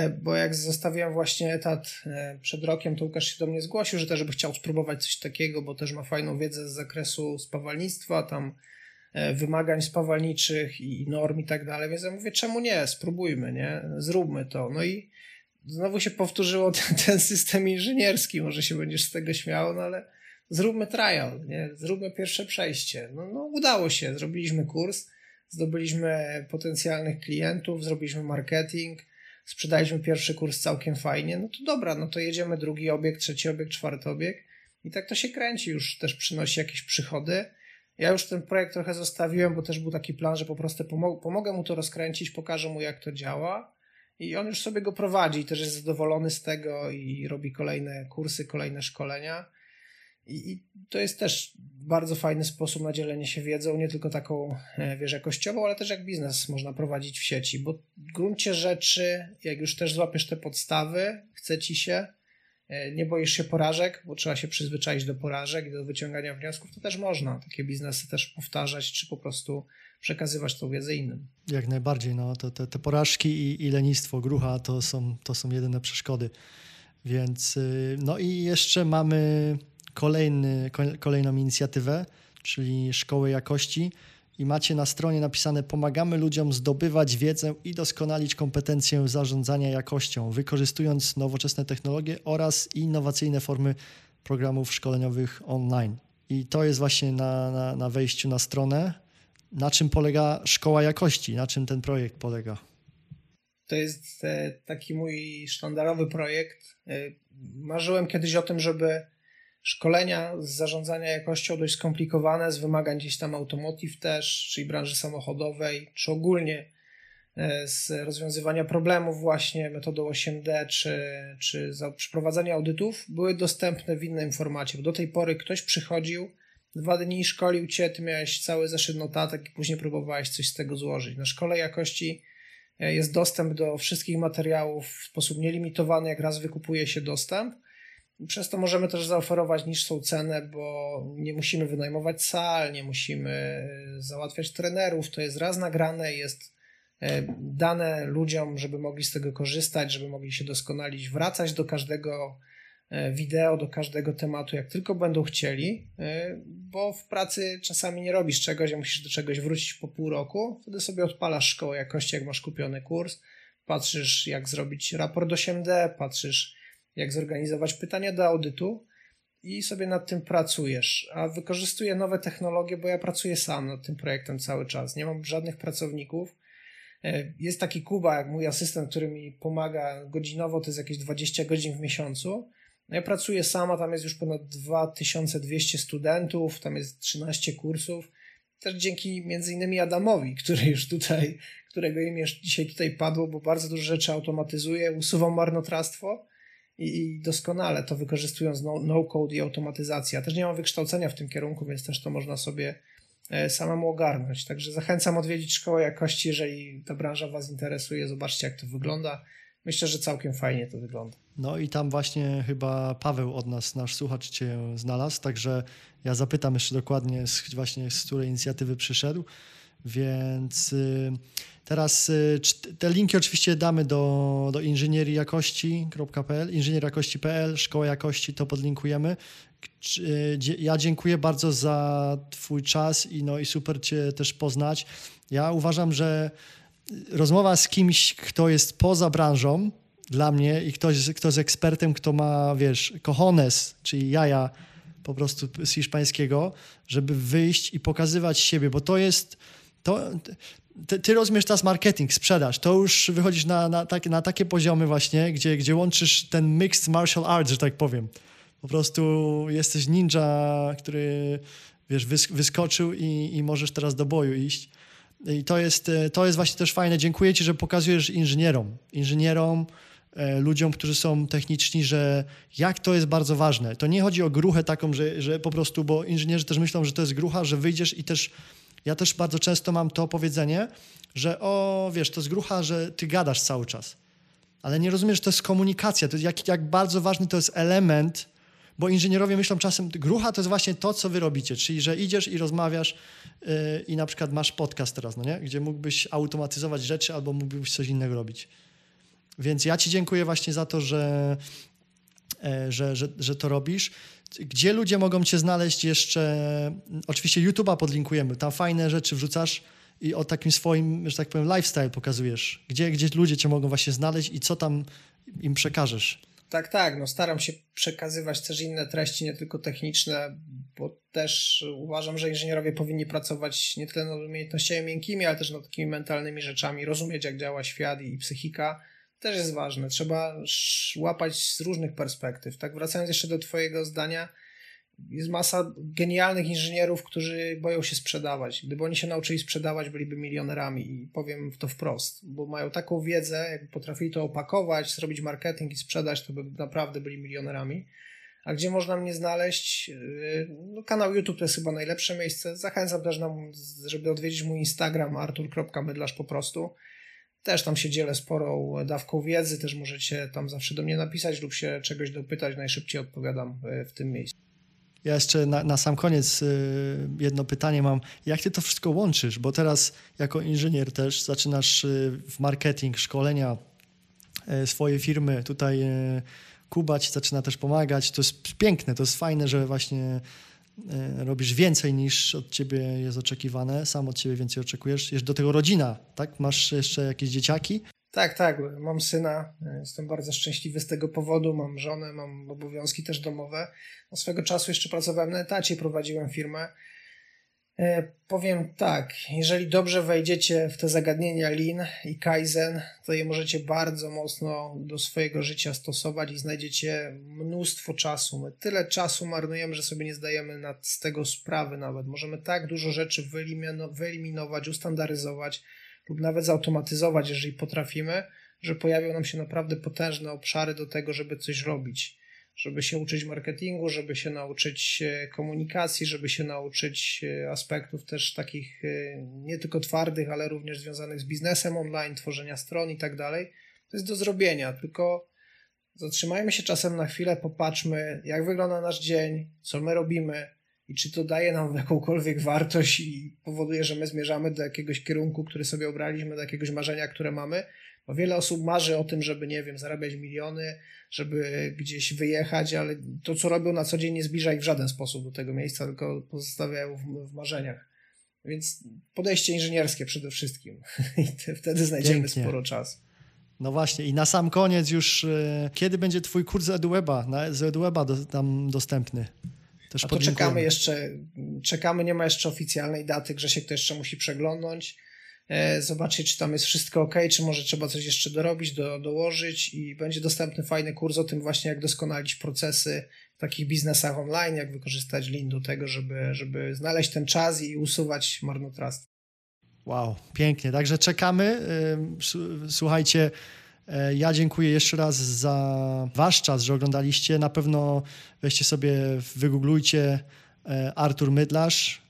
bo jak zostawiłem właśnie etat e, przed rokiem, to Łukasz się do mnie zgłosił, że też by chciał spróbować coś takiego, bo też ma fajną wiedzę z zakresu spawalnictwa, tam e, wymagań spawalniczych i norm i tak dalej, więc ja mówię, czemu nie, spróbujmy, nie, zróbmy to. No i znowu się powtórzyło ten, ten system inżynierski, może się będziesz z tego śmiał, no ale zróbmy trial, nie, zróbmy pierwsze przejście. No, no udało się, zrobiliśmy kurs, zdobyliśmy potencjalnych klientów, zrobiliśmy marketing, sprzedaliśmy pierwszy kurs całkiem fajnie, no to dobra, no to jedziemy drugi obiekt, trzeci obiekt, czwarty obiekt i tak to się kręci, już też przynosi jakieś przychody. Ja już ten projekt trochę zostawiłem, bo też był taki plan, że po prostu pomog pomogę mu to rozkręcić, pokażę mu jak to działa i on już sobie go prowadzi, też jest zadowolony z tego i robi kolejne kursy, kolejne szkolenia. I, I, to jest też bardzo fajny sposób na dzielenie się wiedzą, nie tylko taką, e, wiesz, jakościową, ale też jak biznes można prowadzić w sieci, bo w gruncie rzeczy, jak już też złapiesz te podstawy, chce ci się, e, nie boisz się porażek, bo trzeba się przyzwyczaić do porażek i do wyciągania wniosków, to też można takie biznesy też powtarzać, czy po prostu przekazywać tą wiedzę innym. Jak najbardziej, no, to, te, te porażki i, i lenistwo, grucha to są, to są jedyne przeszkody. Więc, y, no i jeszcze mamy kolejny, kolejną inicjatywę, czyli Szkoły Jakości. i macie na stronie napisane pomagamy ludziom zdobywać wiedzę i doskonalić kompetencje zarządzania jakością, wykorzystując nowoczesne technologie oraz innowacyjne formy programów szkoleniowych online. I to jest właśnie na, na, na wejściu na stronę. Na czym polega Szkoła Jakości? Na czym ten projekt polega? To jest e, taki mój sztandarowy projekt. E, marzyłem kiedyś o tym, żeby szkolenia z zarządzania jakością dość skomplikowane, z wymagań gdzieś tam automotive też, czyli branży samochodowej, czy ogólnie e, z rozwiązywania problemów właśnie metodą 8D, czy, czy za przeprowadzania audytów, były dostępne w innym formacie, bo do tej pory ktoś przychodził, dwa dni szkolił cię, ty miałeś cały zeszyt notatek i później próbowałeś coś z tego złożyć. Na szkole jakości e, jest dostęp do wszystkich materiałów w sposób nielimitowany, jak raz wykupuje się dostęp, przez to możemy też zaoferować niższą cenę, bo nie musimy wynajmować sal, nie musimy e, załatwiać trenerów. To jest raz nagrane, jest e, dane ludziom, żeby mogli z tego korzystać, żeby mogli się doskonalić, wracać do każdego e, wideo, do każdego tematu, jak tylko będą chcieli, bo w pracy czasami nie robisz czegoś, a musisz do czegoś wrócić po pół roku. Wtedy sobie odpalasz szkołę jakości, jak masz kupiony kurs, patrzysz, jak zrobić raport 8D, patrzysz, jak zorganizować pytania do audytu i sobie nad tym pracujesz. A wykorzystuję nowe technologie, bo ja pracuję sam nad tym projektem cały czas. Nie mam żadnych pracowników. E, jest taki Kuba, jak mój asystent, który mi pomaga godzinowo, to jest jakieś 20 godzin w miesiącu. No ja pracuję sama, tam jest już ponad 2200 studentów, tam jest 13 kursów. Też dzięki między innymi Adamowi, który już tutaj, którego imię dzisiaj tutaj padło, bo bardzo dużo rzeczy automatyzuje, usuwam marnotrawstwo i, doskonale to wykorzystując no-code no i automatyzację. Ja też nie mam wykształcenia w tym kierunku, więc też to można sobie e, samemu ogarnąć. Także zachęcam odwiedzić szkołę jakości, jeżeli ta branża Was interesuje. Zobaczcie, jak to wygląda. Myślę, że całkiem fajnie to wygląda. No i tam właśnie chyba Paweł od nas, nasz słuchacz, Cię znalazł, także ja zapytam jeszcze dokładnie z, właśnie z której inicjatywy przyszedł. Więc y, teraz y, te linki oczywiście damy do, do inżynierijakości.pl, inżynierjakości.pl, szkoła jakości, to podlinkujemy. Y, ja dziękuję bardzo za Twój czas i, no, i super Cię też poznać. Ja uważam, że rozmowa z kimś, kto jest poza branżą, dla mnie i ktoś, kto jest ekspertem, kto ma, wiesz, cojones, czyli jaja po prostu z hiszpańskiego, żeby wyjść i pokazywać siebie, bo to jest to, ty, ty rozumiesz teraz marketing, sprzedaż, to już wychodzisz na, na, tak, na takie poziomy właśnie, gdzie, gdzie łączysz ten mixed martial arts, że tak powiem. Po prostu jesteś ninja, który wiesz, wyskoczył i, i możesz teraz do boju iść. I to jest, to jest właśnie też fajne. Dziękuję Ci, że pokazujesz inżynierom, inżynierom, e, ludziom, którzy są techniczni, że jak to jest bardzo ważne. To nie chodzi o gruchę taką, że, że po prostu, bo inżynierzy też myślą, że to jest grucha, że wyjdziesz i też ja też bardzo często mam to powiedzenie, że o, wiesz, to jest grucha, że ty gadasz cały czas. Ale nie rozumiesz, że to jest komunikacja, to jak, jak bardzo ważny to jest element, bo inżynierowie myślą czasem, grucha to jest właśnie to, co wy robicie, czyli że idziesz i rozmawiasz yy, i na przykład masz podcast teraz, no nie? gdzie mógłbyś automatyzować rzeczy albo mógłbyś coś innego robić. Więc ja ci dziękuję właśnie za to, że, yy, że, że, że to robisz. Gdzie ludzie mogą cię znaleźć jeszcze? Oczywiście YouTube'a podlinkujemy, tam fajne rzeczy wrzucasz i o takim swoim, że tak powiem, lifestyle pokazujesz. Gdzie, gdzie ludzie cię mogą właśnie znaleźć i co tam im przekażesz? Tak, tak. No staram się przekazywać też inne treści, nie tylko techniczne, bo też uważam, że inżynierowie powinni pracować nie tyle nad umiejętnościami miękkimi, ale też nad takimi mentalnymi rzeczami, rozumieć jak działa świat i psychika też jest ważne. Trzeba łapać z różnych perspektyw. Tak, wracając jeszcze do Twojego zdania, jest masa genialnych inżynierów, którzy boją się sprzedawać. Gdyby oni się nauczyli sprzedawać, byliby milionerami i powiem to wprost, bo mają taką wiedzę, jakby potrafili to opakować, zrobić marketing i sprzedać, to by naprawdę byli milionerami. A gdzie można mnie znaleźć? Yy, no, kanał YouTube to jest chyba najlepsze miejsce. Zachęcam też, na, żeby odwiedzić mój Instagram artur.mydlarz po prostu. Też tam się dzielę sporą dawką wiedzy, też możecie tam zawsze do mnie napisać lub się czegoś dopytać, najszybciej odpowiadam e, w tym miejscu. Ja jeszcze na, na, sam koniec e, jedno pytanie mam. Jak ty to wszystko łączysz? Bo teraz jako inżynier też zaczynasz e, w marketing, szkolenia swojej firmy. Tutaj Kuba ci zaczyna też pomagać. To jest piękne, to jest fajne, że właśnie robisz więcej niż od ciebie jest oczekiwane, sam od ciebie więcej oczekujesz. Jest do tego rodzina, tak? Masz jeszcze jakieś dzieciaki? Tak, tak. Mam syna. Jestem bardzo szczęśliwy z tego powodu. Mam żonę, mam obowiązki też domowe. No, swego czasu jeszcze pracowałem na etacie, prowadziłem firmę. E, powiem tak, jeżeli dobrze wejdziecie w te zagadnienia Lean i Kaizen, to je możecie bardzo mocno do swojego życia stosować i znajdziecie mnóstwo czasu. My tyle czasu marnujemy, że sobie nie zdajemy z tego sprawy nawet. Możemy tak dużo rzeczy wyeliminować, ustandaryzować lub nawet zautomatyzować, jeżeli potrafimy, że pojawią nam się naprawdę potężne obszary do tego, żeby coś robić żeby się uczyć marketingu, żeby się nauczyć e, komunikacji, żeby się nauczyć e, aspektów też takich e, nie tylko twardych, ale również związanych z biznesem online, tworzenia stron i tak dalej. To jest do zrobienia, tylko zatrzymajmy się czasem na chwilę, popatrzmy, jak wygląda nasz dzień, co my robimy i czy to daje nam jakąkolwiek wartość i powoduje, że my zmierzamy do jakiegoś kierunku, który sobie obraliśmy, do jakiegoś marzenia, które mamy. Bo wiele osób marzy o tym, żeby, nie wiem, zarabiać miliony, żeby gdzieś wyjechać, ale to, co robią na co dzień, nie zbliża ich w żaden sposób do tego miejsca, tylko pozostawiają w, w marzeniach. Więc podejście inżynierskie przede wszystkim. I wtedy znajdziemy Pięknie. sporo czasu. No właśnie, i na sam koniec już, e, kiedy będzie Twój kurs z EduWeba, z EduWeba do, tam dostępny? Też A to czekamy jeszcze, czekamy, nie ma jeszcze oficjalnej daty, Grzesiek to jeszcze musi przeglądnąć. E, zobaczyć, czy tam jest wszystko ok, czy może trzeba coś jeszcze dorobić, do, dołożyć i będzie dostępny fajny kurs o tym właśnie, jak doskonalić procesy w takich biznesach online, jak wykorzystać Lean do tego, żeby, żeby znaleźć ten czas i usuwać marnotrawstwo. Wow, pięknie. Także czekamy. Słuchajcie, e, ja dziękuję jeszcze raz za Wasz czas, że oglądaliście. Na pewno weźcie sobie, wygooglujcie e, Artur Mydlarz,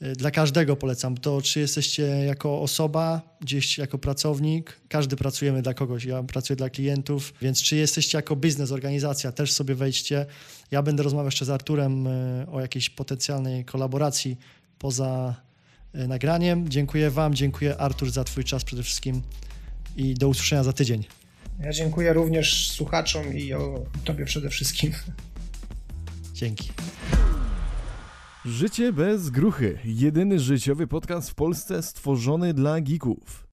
dla każdego polecam to, czy jesteście jako osoba, gdzieś jako pracownik, każdy pracujemy dla kogoś, ja pracuję dla klientów, więc czy jesteście jako biznes, organizacja, też sobie wejdźcie. Ja będę rozmawiał jeszcze z Arturem y, o jakiejś potencjalnej kolaboracji poza y, nagraniem. Dziękuję Wam, dziękuję Artur za Twój czas przede wszystkim i do usłyszenia za tydzień. Ja dziękuję również słuchaczom i o Tobie przede wszystkim. Dzięki. Życie bez gruchy. Jedyny życiowy podcast w Polsce stworzony dla geeków.